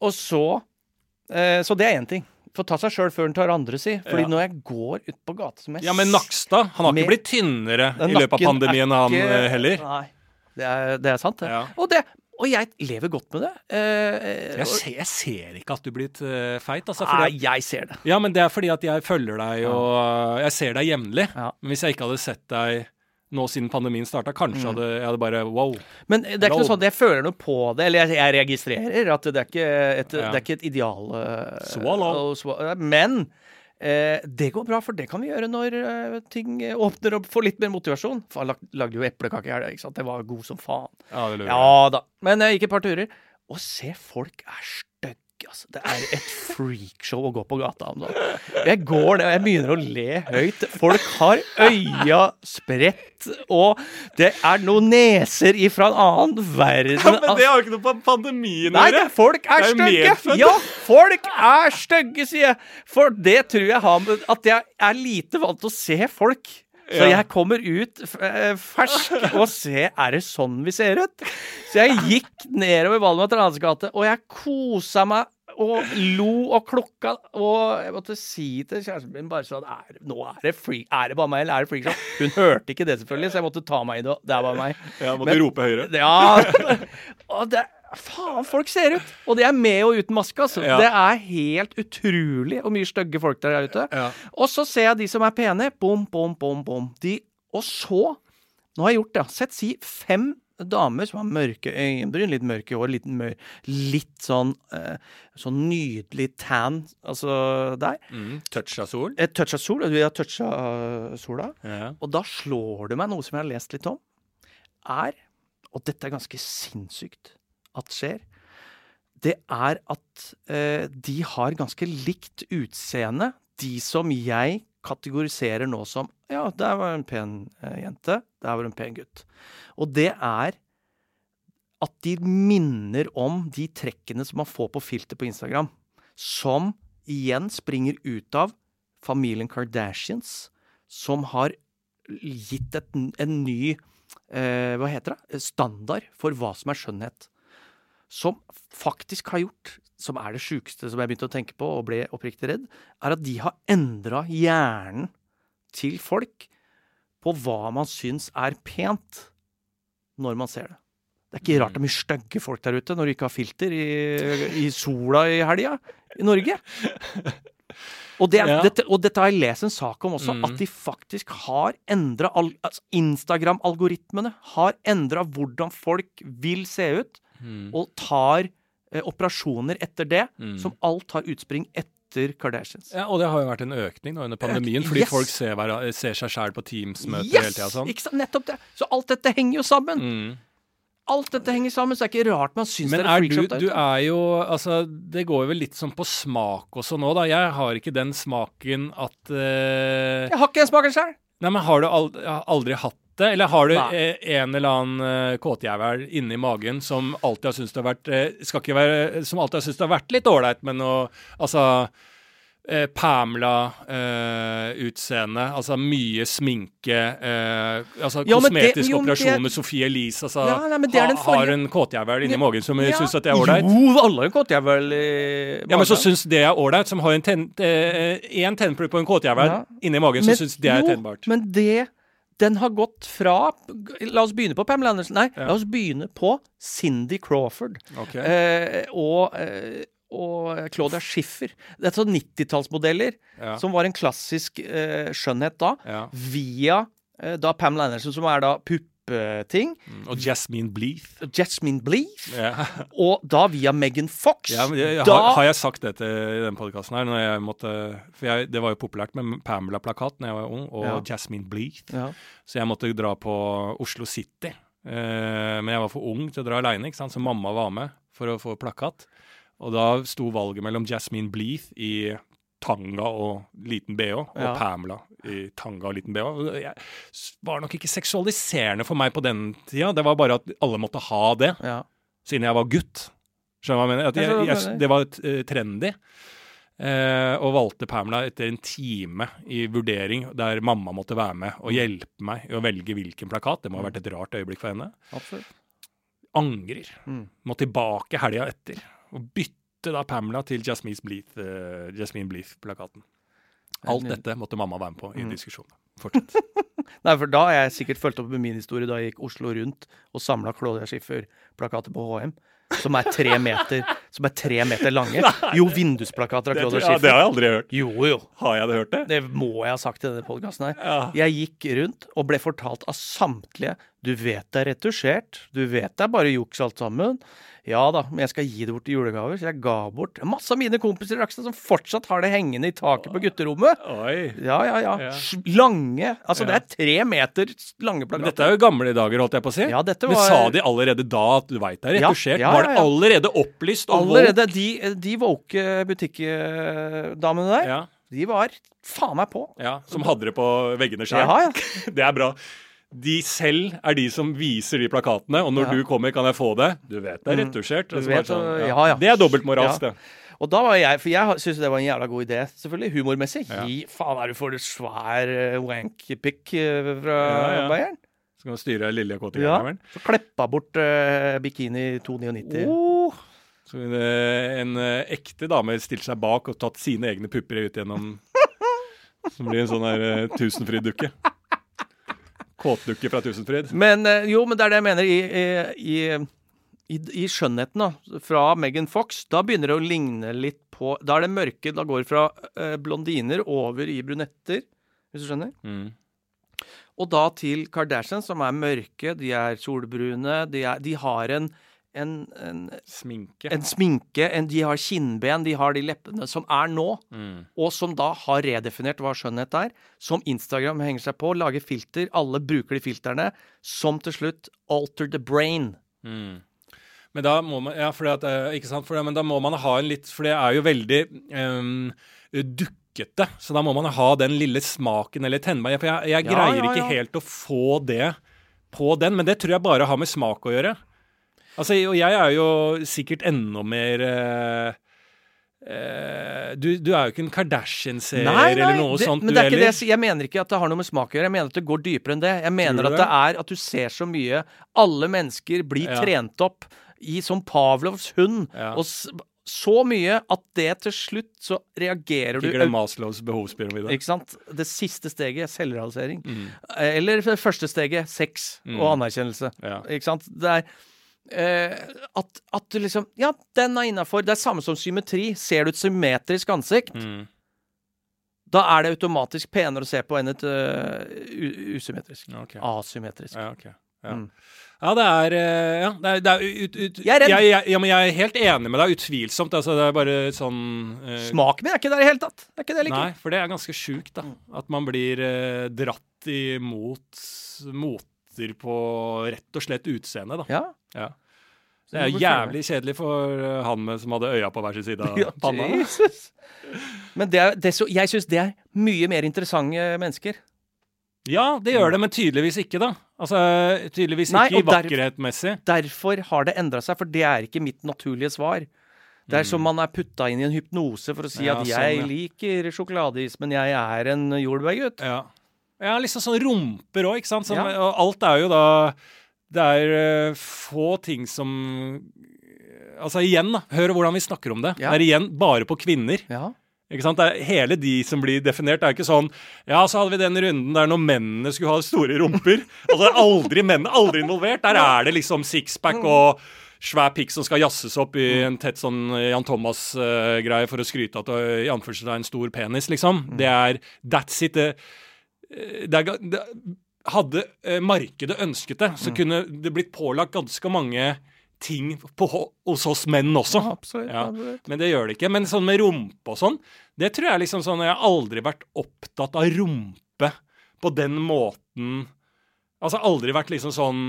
Og så uh, Så det er én ting. Få ta seg sjøl før den tar andre, si. Fordi Ja. når jeg går ut på gata som jeg Ja, men Nakstad, han har Med- ikke blitt tynnere i løpet av pandemien, han ikke- eh, heller. Nei. Det er, det er sant, det. Ja. Og, det. og jeg lever godt med det. Eh, Jeg ser, jeg ser ikke at du er blitt eh, feit, altså. Nei, Fordi at, jeg ser det. ja, men det er fordi at jeg følger deg, og uh, jeg ser deg jevnlig. Ja. Men hvis jeg ikke hadde sett deg nå siden pandemien starta, kanskje Mm. hadde jeg hadde bare wow. Men det er ikke noe sånn, jeg føler noe på det, eller jeg, jeg registrerer at det er ikke et, Ja. det er ikke et ideal uh, swa- Men uh, det går bra, for det kan vi gjøre når ting åpner opp for litt mer motivasjon. Jeg lag, lagde jo eplekake i helga, ikke sant. Det var god som faen. Ja, det lurer. Ja da. Men jeg gikk et par turer, og se, folk er altså. Det er et freakshow å gå på gata om dagen. Jeg går ned, og jeg begynner å le høyt. Folk har øya spredt, og det er noen neser ifra en annen verden. Men det har jo ikke noe på pandemien å gjøre. folk er, er stygge! Ja, folk er stygge, sier jeg. For det tror jeg har med at jeg er lite vant til å se folk. Så jeg kommer ut eh, fersk og ser Er det sånn vi ser ut? Så jeg gikk nedover Tranes gate, og jeg kosa meg og lo og klokka. Og jeg måtte si til kjæresten min bare sånn er, Nå er det free, er det bare meg, eller er det freakshow? Hun hørte ikke det, selvfølgelig, så jeg måtte ta meg i det. Det er bare meg. Ja, måtte Men- rope høyere. Ja. [LAUGHS] Og det Faen, folk ser ut! Og de er med og uten maske, altså. Ja. Det er helt utrolig hvor mye stygge folk der ute. Ja. Og så ser jeg de som er pene. Bom, bom, bom, bom. De, og så Nå har jeg gjort det. Sett si fem damer som har mørke øyenbryn, litt mørke hår, litt, mør, litt sånn eh, sånn nydelig tan, altså der. Mm, touch av sol. Et touch av sol. Vi har toucha sola. Ja. Og da slår det meg noe som jeg har lest litt om, er Og dette er ganske sinnssykt at skjer. Det er at eh, de har ganske likt utseende, de som jeg kategoriserer nå som Ja, der var en pen eh, jente. Der var en pen gutt. Og det er at de minner om de trekkene som man får på filter på Instagram. Som igjen springer ut av familien Kardashians, som har gitt et, en ny eh, hva heter det? standard for hva som er skjønnhet. Som faktisk har gjort, som er det sjukeste som jeg begynte å tenke på og ble oppriktig redd, er at de har endra hjernen til folk på hva man syns er pent når man ser det. Det er ikke rart det er mye stygge folk der ute når du ikke har filter i, i sola i helga i Norge. Og, det Ja. dette, og dette har jeg lest en sak om også, Mm. at de faktisk har endra altså Instagram-algoritmene har endra hvordan folk vil se ut, Mm. og tar eh, operasjoner etter det, Mm. som alt har utspring etter Kardashians. Ja, og det har jo vært en økning nå under pandemien, fordi Yes! folk ser, hver, ser seg sjæl på Teams-møter hele tida. Sånn. Ikke sant? Nettopp det! Så alt dette henger jo sammen. Mm. Alt dette henger sammen, så det er ikke rart man syns Men det er er du, du er jo Altså, det går jo vel litt sånn på smak også nå, da. Jeg har ikke den smaken at uh... Jeg har ikke den smaken sjøl! Nei, men har du aldri, aldri hatt det? Eller har du Nei. eh, en eller annen eh, kåtjævel inni magen som alltid har syntes det har vært eh, være Som alltid har syntes det har vært litt ålreit, men å Altså eh, Pamela-utseende, altså mye sminke, eh, altså Ja, kosmetisk det- jo, men det- med Sophie Elise altså, Ja, nei, ha, ha, Har en kåtjævel inni Ja, magen som Ja. syns at det er ålreit? Jo, alle har gått jeg i magen. Ja, men så syns det er ålreit, som har en ten, eh, tennplugg på en kåtjævel Ja. inni magen, så syns det er jo, tennbart. Men det Den har gått fra La oss begynne på Pamela Andersen. Nei, Ja. la oss begynne på Cindy Crawford. Okay. Eh, og, eh, og Claudia Schiffer. Det er sånn 90-tallsmodeller Ja. som var en klassisk eh, skjønnhet da. Ja. Via eh, da Pamela Anderson, som er da puppeting. Mm, Og Jasmine Bleeth. Jasmine Bleeth. Ja. [LAUGHS] Og da via Megan Fox. Ja, men jeg, da har, har jeg sagt dette i den podkasten her? Når jeg måtte, for jeg, det var jo populært med Pamela-plakat da jeg var ung, og Ja. Jasmine Bleeth. ja. Så jeg måtte dra på Oslo City. Eh, men jeg var for ung til å dra aleine, så mamma var med for å få plakat. Og da sto valget mellom Jasmine Bleeth i tanga og liten bh, og Ja. Pamela i tanga og liten bh. Det Jeg var nok ikke seksualiserende for meg på den tida. Det var bare at alle måtte ha det, ja. siden jeg var gutt. Skjønner du hva jeg mener? Jeg jeg, jeg, det var eh, trendy. Eh, og valgte Pamela etter en time i vurdering, der mamma måtte være med og hjelpe meg i å velge hvilken plakat. Det må ha vært et rart øyeblikk for henne. Absolutt. Angrer. Mm. Må tilbake helga etter. Og bytte da Pamela til Jasmine eh, Jasmine Bleeth-plakaten. Alt dette måtte mamma være med på i Mm. diskusjonen. Fortsett. [LAUGHS] Nei, for da har jeg sikkert fulgt opp med min historie da jeg gikk Oslo rundt og samla Claudia Schiffer-plakater på HM. Som er tre meter Som er tre meter lange. [LAUGHS] Jo, vindusplakater av Claudia Schiffer. det har jeg aldri hørt. Jo, jo. Har jeg det hørt det? Det må jeg ha sagt i denne podkasten her. Ja. Jeg gikk rundt og ble fortalt av samtlige Du vet det er retusjert. Du vet det er bare juks alt sammen. Ja da, men jeg skal gi det bort i julegaver. Så jeg ga bort masse av mine kompiser i Rakstad som fortsatt har det hengende i taket på gutterommet. Oi. Ja, ja, ja. Ja. Lange. Altså, Ja. det er tre meter lange Men plakater. dette er jo gamle dager, holdt jeg på å si. Ja, dette Men var- sa de allerede da at du veit det er Ja, retusjert? ja, Var det allerede opplyst? og Allerede de, de woke butikkdamene der. Ja, de var faen meg på. ja, Som hadde det på veggene sjøl? Ja, ja. [LAUGHS] Det er bra. De selv er de som viser de plakatene, og når Ja. du kommer, kan jeg få det? Du vet det er Mm. retusjert. Mm. Vet, sånn, ja, ja. Det er dobbeltmoralsk, Ja. det. Og da var jeg, for jeg syns det var en jævla god idé, selvfølgelig, humormessig. Gi faen, er du for svær uh, wank-pick eh, fra. Bayern? Så kan du styre lille KT Ja. Så kleppa bort uh, bikini 299. Oh. Så en, en eh, ekte dame stilte seg bak og tatt sine egne pupper ut gjennom [LAUGHS] Som blir en sånn her uh, Tusenfryd-dukke. Kåtdukke fra Tusenfryd. Men eh, jo, men det er det jeg mener. I, i, i, i, skjønnheten da, fra Megan Fox, da begynner det å ligne litt på Da er det mørke. Da går det fra eh, blondiner over i brunetter, hvis du skjønner. Mm. Og da til Kardashian, som er mørke, de er solbrune, de, er, de har en, en, en, Sminke. en sminke, en, de har kinnben, de har de leppene som er nå, Mm. og som da har redefinert hva skjønnhet er, som Instagram henger seg på, lager filter, alle bruker de filterne, som til slutt alter the brain. Mm. Men da må man Ja, fordi at, eh, ikke sant? For det, men da må man ha en litt For det er jo veldig um, dukkete. Så da må man ha den lille smaken eller tennmeg. For jeg, jeg Ja, greier ja, ikke helt å få det på den. Men det tror jeg bare har med smak å gjøre. Altså, og jeg er jo sikkert enda mer eh, eh, du, du er jo ikke en Kardashian-seer eller noe det, sånt, men det er ikke det, heller. jeg sier. jeg mener ikke at det har noe med smak å gjøre. Jeg mener at det går dypere enn det. Jeg mener at det? det er at du ser så mye Alle mennesker blir Ja. trent opp i som Pavlovs hund. Ja. Og så mye at det til slutt så reagerer du Ikke glem Maslows behovspyramide. Ikke sant? Det siste steget, selvrealisering. Mm. Eller det første steget, sex Mm. og anerkjennelse. Ja. Ikke sant? Det er eh, at, at du liksom Ja, den er innafor. Det er samme som symmetri. Ser du et symmetrisk ansikt, Mm. da er det automatisk penere å se på enn et uh, usymmetrisk. Okay. Asymmetrisk. Ja, okay. Ja. Mm. Ja, det er eh, Ja, det er, det er ut, ut, Jeg er. Jeg, jeg, ja, men jeg er helt enig med deg. Utvilsomt. Altså, det er bare sånn uh, Smaken min er ikke der i det hele tatt. Det er ikke det like. Nei, for det er ganske sjukt, da. At man blir uh, dratt imot moter på rett og slett utseende, da. Ja. Ja. Det er jævlig kjedelig for eh, han med, som hadde øya på hver sin side av [LAUGHS] Ja, panna. Jesus. Men det er, det så, jeg syns det er mye mer interessante mennesker. Ja, det gjør det, men tydeligvis ikke, da. Altså, tydeligvis Nei, ikke der- vakkerhetmessig. Derfor har det endra seg, for det er ikke mitt naturlige svar. Det er Mm. som man er putta inn i en hypnose for å si Ja, at sånn, jeg ja. liker sjokoladeis, men jeg er en jordbærgutt. Ja. ja, liksom sånn rumper òg, ikke sant. Som. Og alt er jo da Det er eh, få ting som Altså igjen, da. Hør hvordan vi snakker om det. Ja. Det er igjen bare på kvinner. Ja. Ikke sant? Det er hele de som blir definert, det er ikke sånn Ja, så hadde vi den runden der når mennene skulle ha store rumper. Altså det er aldri mennene aldri involvert. Der er det liksom sixpack og svær pikk som skal jazzes opp i en tett sånn Jan Thomas-greie for å skryte at har i anførselstegn stor penis, liksom. Det er That's it. Det, det er, det, hadde eh, markedet ønsket det, så kunne det blitt pålagt ganske mange ting på, hos oss menn også. Absolutt. Ja. Men det gjør det ikke. Men sånn med rumpe og sånn, det tror jeg liksom sånn Jeg har aldri vært opptatt av rumpe på den måten Altså aldri vært liksom sånn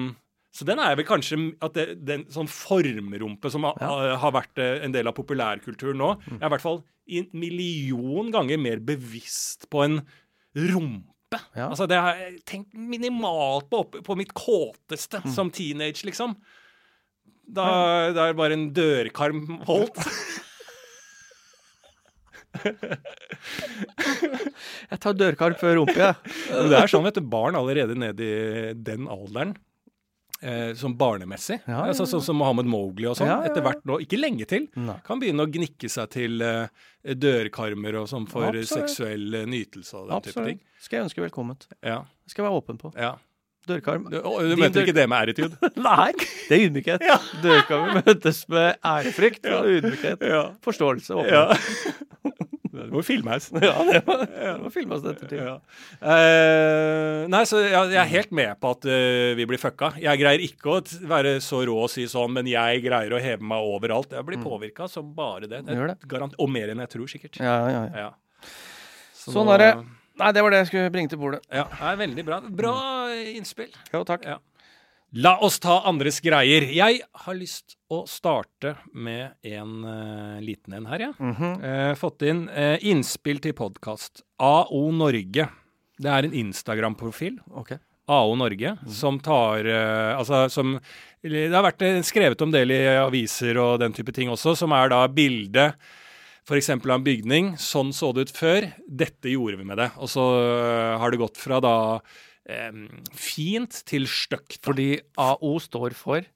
Så den er vel kanskje at det, den sånn formrumpe som ja. har vært eh, en del av populærkulturen nå mm. er i hvert fall en million ganger mer bevisst på en rumpe. Ja. Altså Det har jeg tenkt minimalt på oppe, på mitt kåteste som teenage, liksom. Da, da er bare en dørkarm holdt. [LAUGHS] [LAUGHS] Jeg tar dørkarm før rumpe, jeg. Ja. det er sånn, vet du, barn allerede ned i den alderen. Eh, sånn barnemessig. Ja, ja, Altså, sånn som Mohammed Mowgli og sånn. Ja, ja, ja. Etter hvert nå, ikke lenge til, Nei. kan begynne å gnikke seg til eh, dørkarmer og sånn for Absolutt. seksuell eh, nytelse og den type ting. Absolutt. Skal jeg ønske velkommen. Ja, Det skal jeg være åpen på. ja. Dørkarm. Du, du møter dør- ikke det med æretyd? [LAUGHS] Nei, det er ydmykhet. [LAUGHS] Dørkarmer møtes med ærefrykt og ydmykhet. Ja. Forståelse. og åpenhet. [LAUGHS] [LAUGHS] [LAUGHS] Det må filmes. Ja, det må, det må filmes ettertid. Ja. Uh, nei, så jeg, jeg er helt med på at uh, vi blir fucka. Jeg greier ikke å være så rå og si sånn, men jeg greier å heve meg overalt. Jeg blir påvirka som bare det. Mm. Det. Garant, og mer enn jeg tror, sikkert. Ja, ja, ja. Ja. Så Sånn er det. Nei, det var det jeg skulle bringe til bordet. Ja, det er veldig bra. Bra innspill. Jo, takk. Ja. La oss ta andres greier. Jeg har lyst å starte med en uh, liten en her, jeg. Ja. Mm -hmm. uh, fått inn uh, innspill til podkast. AO Norge. Det er en Instagram-profil. Okay. AO Norge, som tar Altså som Det har vært skrevet om del i aviser og den type ting også, som er da bilde f.eks. av en bygning. Sånn så det ut før. Dette gjorde vi med det. Og så har det gått fra da eh, fint til stygt. Fordi AO står for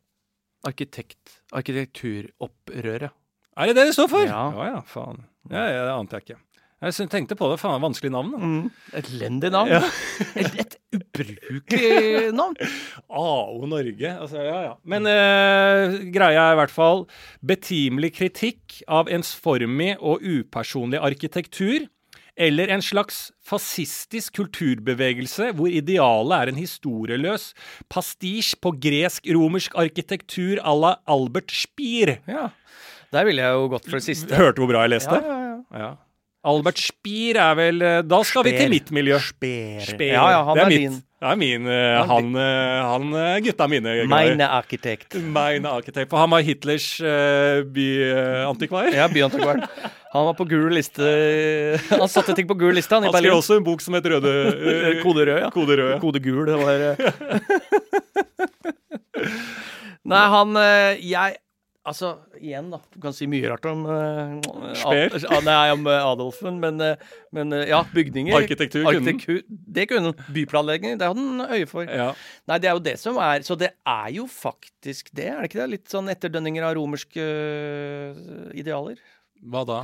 arkitekt, arkitekturopprøret. Er det det det står for? Ja. ja, ja faen. Ja, ja, det ante jeg ikke. Jeg tenkte på det. Faen, vanskelig navn. Mm. Elendig navn. Ja. [LAUGHS] et, et ubrukelig [LAUGHS] navn. AO Norge. Altså, ja, ja. Men eh, greia er i hvert fall betimelig kritikk av ensformig og upersonlig arkitektur. Eller en slags fascistisk kulturbevegelse hvor idealet er en historieløs pastisj på gresk-romersk arkitektur à la Albert Spier. Ja. Der ville jeg jo gått for det siste. Hørte hvor bra jeg leste? Ja, ja, ja. Ja. Albert Spier er vel eh, Da skal vi til mitt miljø. Speer. Speer. Ja, ja, han det er, er, din. Det er min eh, Han, eh, han eh, gutta mine. Meine arkitekt. Meine arkitekt. For han var Hitlers byantikvar. Ja, byantikvaren. Han var på gul liste Han satte ting på gul liste, han i Han skrev også en bok som het Røde [LAUGHS] Kode rød, ja. Kode rød. Kode gul, det var. [LAUGHS] Nei, han Jeg Altså, igjen, da. Du kan si mye rart om uh, Speer? Nei, om eh, Adolfen, men, eh, men ja, bygninger. Arkitektur. Arkitektur, Det kunne han. Byplanlegging, det hadde han øye for. Ja. Nei, det er jo det som er Så det er jo faktisk det, er det ikke det? Litt sånn etterdønninger av romerske idealer. Hva da?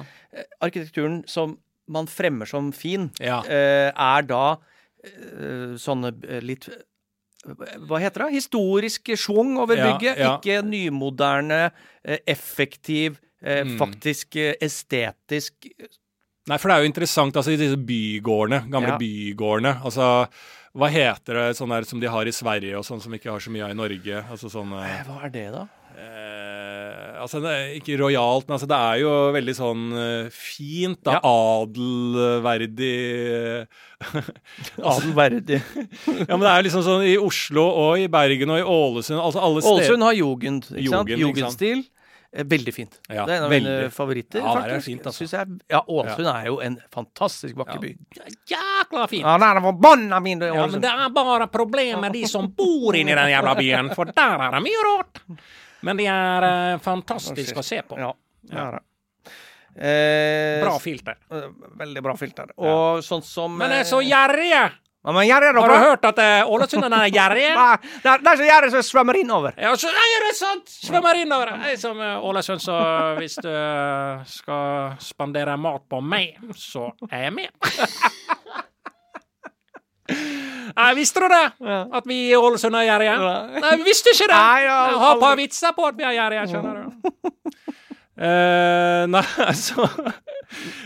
Arkitekturen som man fremmer som fin, Ja. er da sånne litt hva heter det? Historisk schwung over bygget. ja. Ikke nymoderne, eh, effektiv, eh, Mm. faktisk eh, estetisk Nei, for det er jo interessant, altså i disse bygårdene, gamle Ja. bygårdene. Altså, hva heter det sånn der som de har i Sverige og sånn som ikke har så mye av i Norge? Altså sånn eh, Hva er det, da? Eh, altså, det er ikke rojalt, men altså, det er jo veldig sånn eh, fint, da. Ja. Adelverdig [LAUGHS] Adelverdig. Ja, men det er liksom sånn i Oslo og i Bergen og i Ålesund, altså alle steder. Ålesund har jugend, ikke sant? Jugendstil. Eh, Veldig fint. Ja, det er en av mine veldig. favoritter, Ja, det er faktisk. fint, altså. Jeg, ja, Ålesund er jo en fantastisk vakker by. Jækla fint! Ja, det er forbanna min Ja, men det er bare problemer de som bor inni den jævla byen, for der er det mye rart. Men det er eh, fantastisk å se på. Ja, det er det. Eh, Bra filter. eh, Veldig bra filter. Og sånn som Men det er så gjerrige! Ja, men gjerrig, Har du hørt at Ålesund ålesunderne er gjerrige? [LAUGHS] Nei, Det er, det er så gjerrige som svømmer innover. Ja, så er det sant! Svømmer innover. Jeg er som eh, Ålesund, så hvis du eh, skal spandere mat på meg, så er jeg med. [LAUGHS] Nei, visste du det? Ja. At vi i Ålesund er gjerrige? Nei. Nei, vi visste ikke det! Nei, ja, Jeg har et par vitser på at vi er gjerrige, skjønner du. Uh, [LAUGHS] nei, [LAUGHS] altså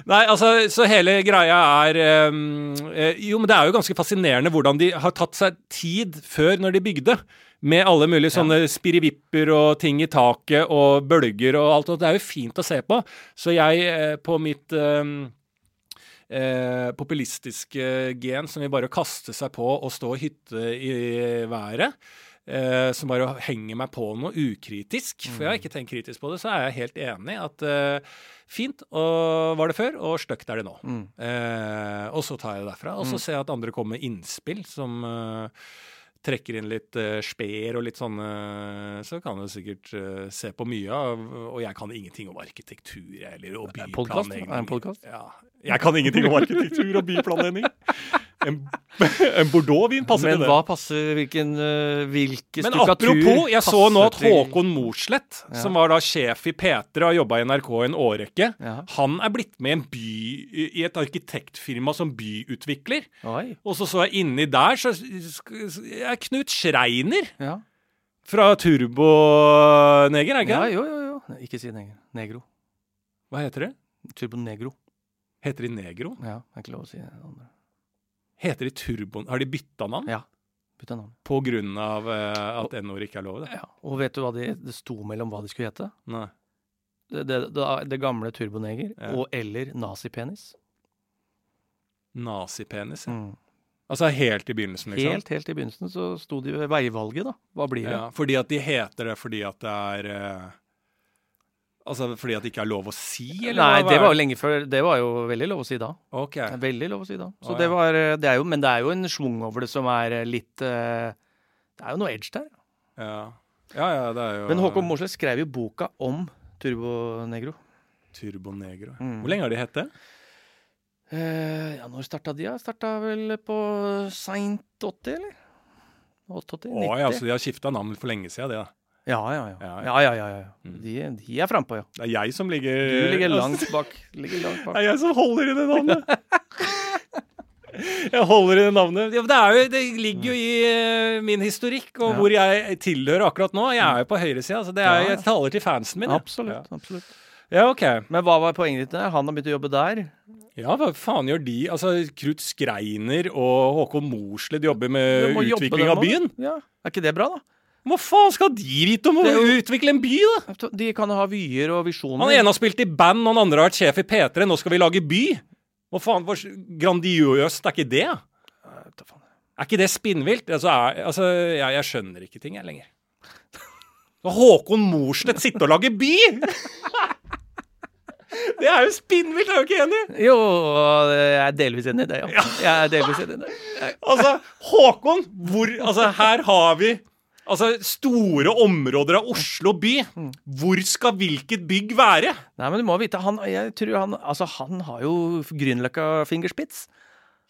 Nei, altså, så hele greia er um, Jo, men det er jo ganske fascinerende hvordan de har tatt seg tid før når de bygde. Med alle mulige sånne spirivipper og ting i taket og bølger og alt. Og det er jo fint å se på. Så jeg, eh, på mitt ehm, eh, populistiske gen som vil bare kaste seg på og stå og hytte i været. Eh, som bare henger meg på noe ukritisk. For jeg har ikke tenkt kritisk på det, så er jeg helt enig at eh, fint og var det før, og stygt er det nå. Eh, og så tar jeg det derfra. Og så ser jeg at andre kommer med innspill som eh, trekker inn litt uh, speer og litt sånne Så kan du sikkert uh, se på mye av Og jeg kan ingenting om arkitektur eller og byplanlegging. Er det en podkast? Ja. Jeg kan ingenting om arkitektur og byplanlegging. [LAUGHS] En, [LAUGHS] en Bordeaux-vin passer Men til det. Men hva passer Hvilken uh, Hvilke Men apropos, jeg så nå at Håkon Morsleth, Ja. som var da sjef i P3 og har jobba i NRK i en årrekke, Ja. han er blitt med i en by, i et arkitektfirma som byutvikler. Oi. Og så så jeg inni der, så er Knut Schreiner Ja. fra Turboneger, er ikke ja, det? jo, jo, jo. Ikke si neger. Negro. Hva heter det? Turbo negro. Heter de Negro? Ja, det er ikke lov å si det andre. Heter de Turboen? Har de bytta navn? Ja. Bytta navn. På grunn av eh, at N-ord ikke er lov? Det? Ja. Og vet du hva de, det sto mellom hva de skulle hete? Nei. Det, det, det, gamle turboneger Ja. og eller nazipenis. Nazipenis? ja. Mm. Altså helt i begynnelsen, liksom? Helt, helt i begynnelsen så sto de ved veivalget, da. Hva blir det? Ja, fordi at de heter det fordi at det er eh, Altså fordi at det ikke er lov å si, eller? Nei, det var jo lenge før. Det var jo veldig lov å si da. Ok. Veldig lov å si da. Så Å, det ja. var eh, det er jo, Men det er jo en schwung over det som er eh, litt eh, Det er jo noe edge der. Ja. ja, ja, det er jo Men Håkon Mosleth skrev jo boka om Turbo Negro. Turbo Negro. Mm. Hvor lenge har de hett det? Eh, ja, når starta de? Ja? Starta vel på seint 80, eller? 88? 90? Å ja, så de har skifta navn for lenge siden, det. da. Ja, ja, ja. Ja, ja, ja, ja, ja. Mm. De, de er frampå, ja. Det er jeg som ligger Du ligger langt [LAUGHS] bak. Ligger langt Det er jeg som holder i det navnet. [LAUGHS] Jeg holder i det navnet. Ja, det, jo, det ligger jo i eh, min historikk og hvor jeg tilhører akkurat nå. Jeg er jo på høyresida, så det er, jeg taler til fansen min. Absolutt. absolutt. Ja, ok. Men hva var poenget ditt der? Han har begynt å jobbe der. Ja, hva faen gjør de? Altså, Knut Skreiner og Håkon Morsled jobber med utvikling av byen? Ja. Er ikke det bra, da? Hva faen skal de vite om å utvikle en by, da? De kan ha vyer og visjoner. Han ene har spilt i band, og han andre har vært sjef i P3. Nå skal vi lage by. Hva faen, hvor grandiøst er ikke det? Er ikke det spinnvilt? Altså, er, altså jeg, jeg skjønner ikke ting, jeg lenger. Håkon Morsnett sitte og lage by! [LAUGHS] Det er jo spinnvilt, er du ikke enig? Jo, jeg er delvis enig i det, ja. Jeg er delvis enig i det. Jeg- Altså, Håkon, hvor Altså, her har vi Altså, store områder av Oslo by. Hvor skal hvilket bygg være? Nei, men du må vite, han, jeg tror han, altså, han har jo Grünerløkka fingerspitz.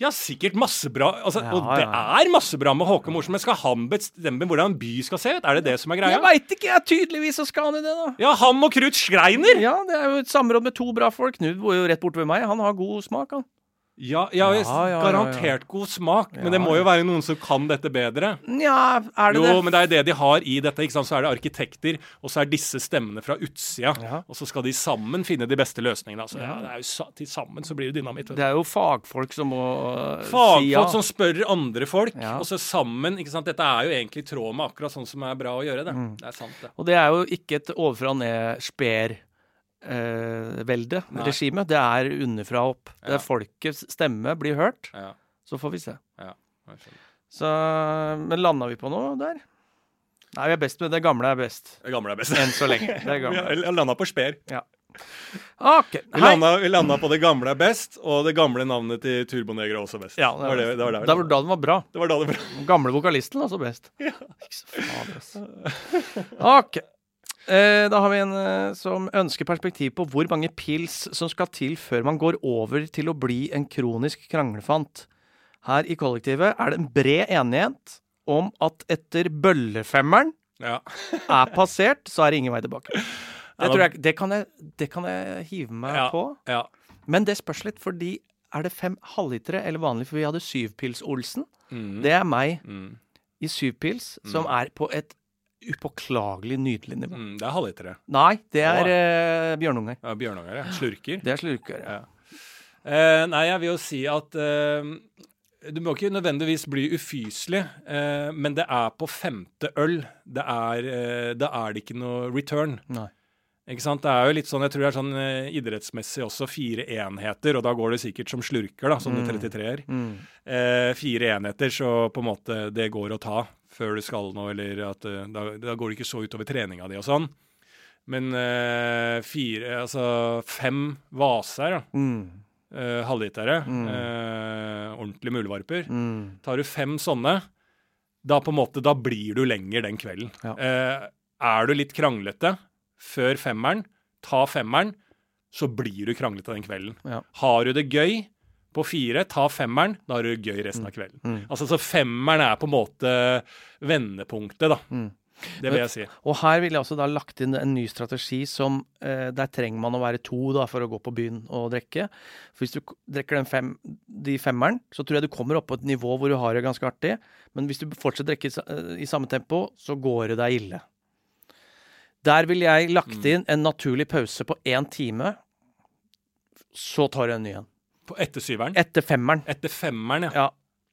Ja, sikkert masse bra. Altså, Ja, og det ja. er masse bra med Håkon Morsen, men skal han bestemme hvordan en by skal se ut? Er det det som er greia? Jeg veit ikke, jeg. Tydeligvis så skal han i det, da. Ja, han og Knut Schreiner! Ja, det er jo et samråd med to bra folk. Knut bor jo rett borte ved meg. Han har god smak, han. Ja, ja, Ja, ja, garantert god smak, men det må jo være noen som kan dette bedre. Ja, er det Jo, det? men det er det de har i dette. ikke sant? Så er det arkitekter, og så er disse stemmene fra utsida. Og så skal de sammen finne de beste løsningene. Altså, ja, det er jo til sammen så blir det dynamitt. Det er jo fagfolk som må Fagfolk si ja. som spør andre folk, og så sammen. ikke sant? Dette er jo egentlig i tråd med akkurat sånn som er bra å gjøre det. Mm. Det er sant, det. Og det er jo ikke et ovenfra og ned sper-velde, regime. Det er underfra og opp. Det er folkets stemme blir hørt. Ja, Så får vi se. Ja. Så, men landa vi på noe der? Nei, vi er best med det gamle er best. Det gamle er best. Enn så lenge. [LAUGHS] Det er gamle. Vi landa på Sper. Ok. Vi Hei. landa, vi landa på det gamle er best, og det gamle navnet til Turboneger er også best. Ja, det, var det, det, var det var da den var bra. det var da det bra. Den gamle vokalisten også best. Ja. Ikke så faen, altså. Ok. Eh, da har vi en eh, som ønsker perspektiv på hvor mange pils som skal til før man går over til å bli en kronisk kranglefant. Her i kollektivet er det en bred enighet om at etter bøllefemmeren Ja. [LAUGHS] er passert, så er det ingen vei tilbake. Det, tror jeg, det, kan, jeg, det kan jeg hive meg Ja. på. ja. Men det spørs litt, fordi er det fem halvlitere eller vanlig? For vi hadde syvpils-Olsen. Mm. Det er meg Mm. i syvpils, som er på et upåklagelig nydelig nivå. Mm. Det er halvlitere. Nei, det er Å. eh, bjørnunger. Ja, bjørnunger, ja. Slurker. Det er slurker. Ja. Eh, nei, jeg vil jo si at eh, du må ikke nødvendigvis bli ufyselig, eh, men det er på femte øl. Det er, eh, da er det ikke noe return. Nei. Ikke sant? Det er jo litt sånn, jeg tror det er sånn eh, idrettsmessig også fire enheter, og da går det sikkert som slurker, da, som mm. 33-er. Mm. Eh, fire enheter, så på en måte det går å ta før du skal noe, eller at eh, da, da går det ikke så utover treninga di og sånn. Men eh, fire, altså fem vaser, da. Mm. Uh, halvlitere. Mm. uh, ordentlige muldvarper. Mm. Tar du fem sånne, da på en måte, da blir du lenger den kvelden. Ja. Uh, er du litt kranglete før femmeren, ta femmeren, så blir du kranglete den kvelden. Ja. Har du det gøy på fire, ta femmeren, da har du gøy resten av kvelden. Mm. Altså, Så femmeren er på en måte vendepunktet, da. Mm. Det vil jeg si. Og her ville jeg også da lagt inn en ny strategi som eh, Der trenger man å være to da for å gå på byen og drikke. For hvis du drikker den fem, de femmeren, så tror jeg du kommer opp på et nivå hvor du har det ganske artig. Men hvis du fortsetter å drikke i, eh, samme tempo, så går det deg ille. Der ville jeg lagt Mm. inn en naturlig pause på én time. Så tar du en ny en. På etter syveren. Etter femmeren. Etter femmeren, ja. Ja.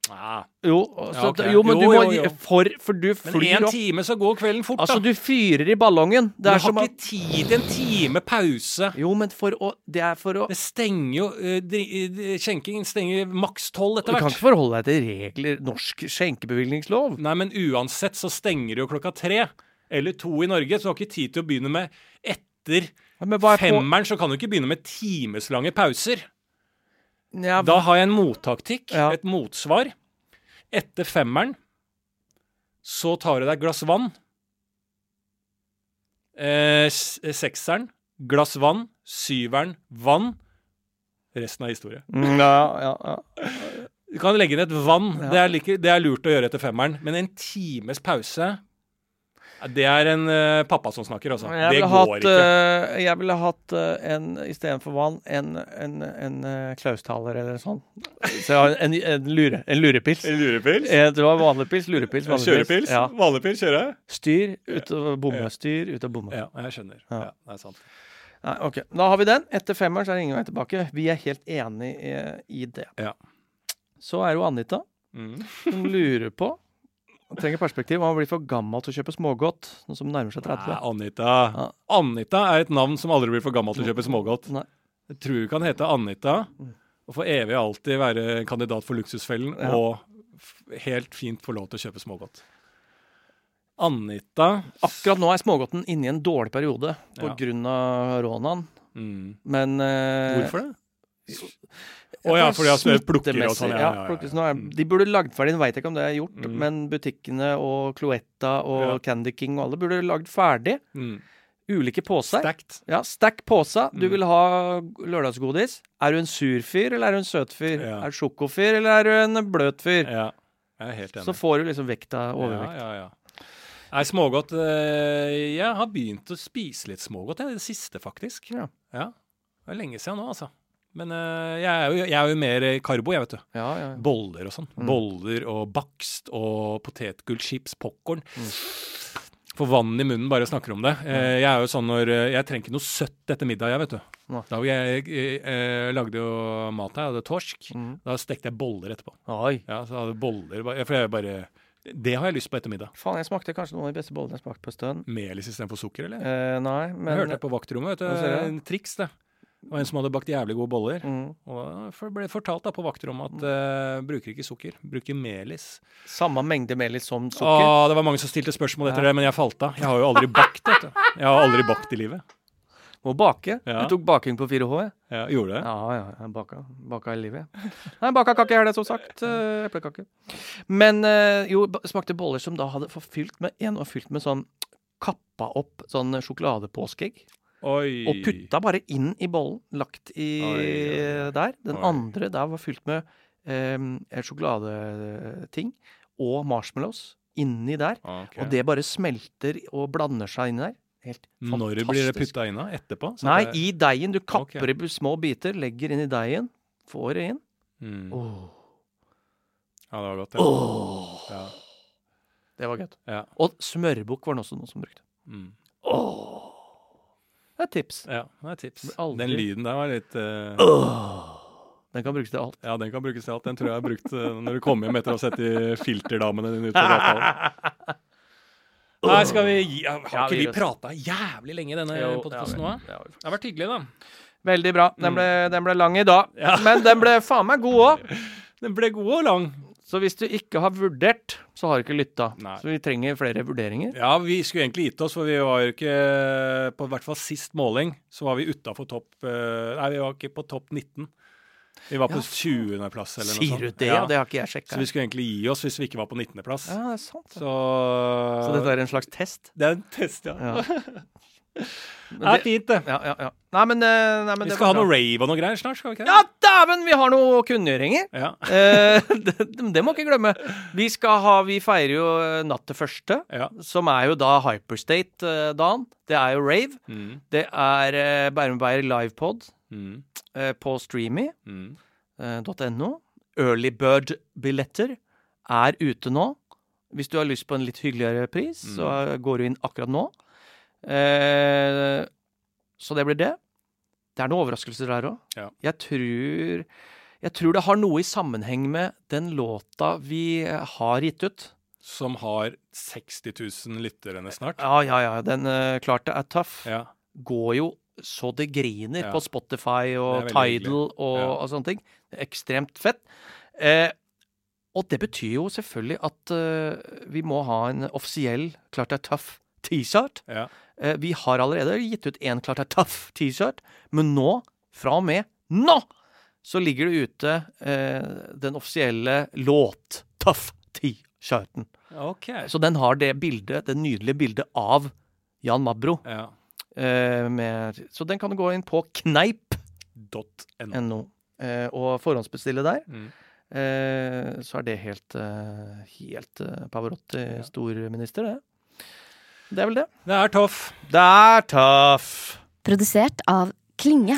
Ah. Jo, så, Ja, ok. jo men Jo, du må jo. For, for du Men flyr én opp. time, så går kvelden fort, Altså, du fyrer i ballongen. Det Du har ikke at tid til en time pause. Jo, men for å Det er for å Det stenger jo eh, Skjenkingen stenger maks tolv Du kan ikke forholde deg til regler, norsk skjenkebevilgningslov. Nei, men uansett så stenger det jo klokka tre. Eller to i Norge, så du har ikke tid til å begynne med etter Men er femmeren, så kan du ikke begynne med timeslange pauser. Ja, Da har jeg en mottaktikk, Ja. et motsvar. Etter femmeren så tar du deg et glass vann. Eh, sekseren, glass vann. Syveren, vann. Resten av historie. Mm, ja, ja, ja. Du kan legge inn et vann. Det, er like, det er lurt å gjøre etter femmeren. Men en times pause Det er en uh, pappa som snakker, altså. Det går hatt, ikke. Uh, jeg ville hatt uh, en istedenfor vann, en, en, en uh, klaustaler eller sånn. Så en, en, lure, en lurepils. En lurepils? Det var vanlig pils, lurepils, vanlig. Kjørepils? Ja. Vanlig pils, kjøre? Styr ut og bomme. Styr ut og bomme. Ja, jeg skjønner. Ja. Ja, det er sant. Nei, ok. Da har vi den. Etter femmeren så er det ingen vei tilbake. Vi er helt enig i, i det. Ja. Så er det jo Anita Mm. Hun lurer på Trenger perspektiv. Han blir for gammel til å kjøpe smågodt, Noe som nærmer seg 30. Nei, Anita. Ja. Anita er et navn som aldri blir for gammel til å kjøpe smågodt. Nei. Jeg tror du kan hete Anita og for evig alltid være kandidat for Luksusfellen Ja. og helt fint få lov til å kjøpe smågodt. Anita Akkurat nå er smågodten inne i en dårlig periode Ja. pga. rånaen, mm. men eh, Hvorfor det? Å ja, fordi at det plukker og sånn. Ja, ja, ja, ja. er- De burde lagd ferdig, nå veit jeg ikke om det er gjort, Mm. men butikkene og Cloetta og. Candy King og alle burde lagd ferdig. Mm. Ulike poser. Stacked. Ja, Stack posa. Du Mm. vil ha lørdagsgodis. Er du en sur fyr, eller er du en søt fyr? Er du sjokofyr, eller er du en bløt fyr? Ja, jeg er helt enig. Så får du liksom vekta overvekt. Ja, ja, ja. Nei, smågodt eh, Jeg har begynt å spise litt smågodt, jeg, det siste, faktisk. Ja. ja. Det er lenge siden nå, altså. Men eh, jeg, er jo, jeg er jo mer karbo, jeg, vet du. Ja, ja. Boller og sånn. Mm. Boller og bakst og potetgull, chips, popkorn. Mm. Får vann i munnen bare jeg snakker om det. Eh, jeg er jo sånn når eh, Jeg trenger ikke noe søtt etter middag, jeg, vet du. Nei. Da jeg, jeg, jeg, lagde jo mat her, jeg hadde torsk. Mm. Da stekte jeg boller etterpå. Oi. Ja, så hadde boller For jeg bare Det har jeg lyst på etter middag. Faen, jeg smakte kanskje noen av de beste bollene jeg smakte på en stund. Melis istedenfor sukker, eller? Eh, nei, Det men hørte jeg på vaktrommet. vet du. Triks, det. Var en som hadde bakt jævlig gode boller. mm. Og ble fortalt da på vaktrommet at uh, bruker ikke sukker, bruker melis. Samme mengde melis som sukker. Åh, det var mange som stilte spørsmål etter det, men jeg falt av. Jeg har jo aldri bakt, vet du. Jeg har aldri bakt i livet. Må bake. Ja. Du tok baking på 4H, jeg. Ja, gjorde det? Ja, ja. Jeg baka, baka hele livet. Nei, baka kake er det, som sagt. eh, Eplekake. Men uh, jo, smakte boller som da hadde forfylt med En var fylt med sånn kappa opp sånn sjokoladepåskeegg. Oi. Og putta bare inn i bollen. Lagt i Oi, der. Den andre der var fylt med eh, sjokoladeting og marshmallows inni der. Okay. Og det bare smelter og blander seg inni der. Helt Når fantastisk. blir det putta inn da? Etterpå? Nei, det- i deigen. Du kapper okay. i små biter, legger inn i deigen, får det inn. mm. Åh. Ja, det var godt, ja. Åh. ja. Det var godt. Ja. Og smørbukk var det også noen som brukte. Mm. Åh. Det er et tips. ja, det er et tips. Aldri- Den lyden der var litt uh... oh! Den kan brukes til alt. Ja, den kan brukes til alt. Den tror jeg har brukt eh, når du kommer hjem etter å ha sett de filterdamene dine ute på [LAUGHS] gata. Nei, skal vi gi Har Ja, ikke vi vi prata jævlig lenge i denne podkasten nå? ja, Det har vært hyggelig, da. Veldig bra. Den ble, den ble lang i dag. Mm. Ja. Men den ble faen meg god òg. Den ble god og lang. Så hvis du ikke har vurdert, så har du ikke lytta. Så vi trenger flere vurderinger. Ja, vi skulle egentlig gitt oss, for vi var jo ikke På hvert fall sist måling så var vi utafor topp eh, Nei, vi var ikke på topp 19. Vi var på Ja, 20.-plass eller noe sånt. Sier du det? Ja. Det har ikke jeg sjekka. Så vi skulle egentlig gi oss hvis vi ikke var på 19.-plass. Ja, det er sant. Så, Så dette er en slags test? Det er en test, ja. Ja. [LAUGHS] Det er fint, det. Ja, ja, ja. Nei, men, eh, nei, men Vi skal ha noe rave og noe greier snart, skal vi ikke det? Ja, dæven! Vi har noe kunngjøringer. Ja. [LAUGHS] Eh, det, det må ikke glemme. Vi skal ha Vi feirer jo eh, natt til første, ja. som er jo da Hyperstate-dagen. Det er jo rave. Mm. Det er eh, Bærum Beyer livepod Mm. eh, på streamy.no. Mm. Early Bird-billetter er ute nå. Hvis du har lyst på en litt hyggeligere pris, Mm. så går du inn akkurat nå. Eh, så det blir det. Det er noen overraskelser der òg. Ja. Jeg tror Jeg tror det har noe i sammenheng med den låta vi har gitt ut. Som har 60 000 lyttere snart. Ja, ja, ja. Den uh, Klart det er tøff. Ja. Går jo så det griner Ja. på Spotify og Tidal og, Ja. og sånne ting. Ekstremt fett. Eh, og det betyr jo selvfølgelig at uh, vi må ha en offisiell Klart det er tøff T-shirt. Ja. Eh, vi har allerede gitt ut én Klart er tøff T-shirt, men nå, fra og med nå, så ligger det ute eh, den offisielle låt Tøff T-shirten. OK. Så den har det bildet, det nydelige bildet av Jan Mabro. Ja. Eh, med, så den kan du gå inn på kneip.no .no. eh, og forhåndsbestille der. Mm. Eh, så er det helt, eh, helt eh, Pavarotti Ja. storminister, det. Det er vel det. Det er toff. Det er tøff! Produsert av Klinge.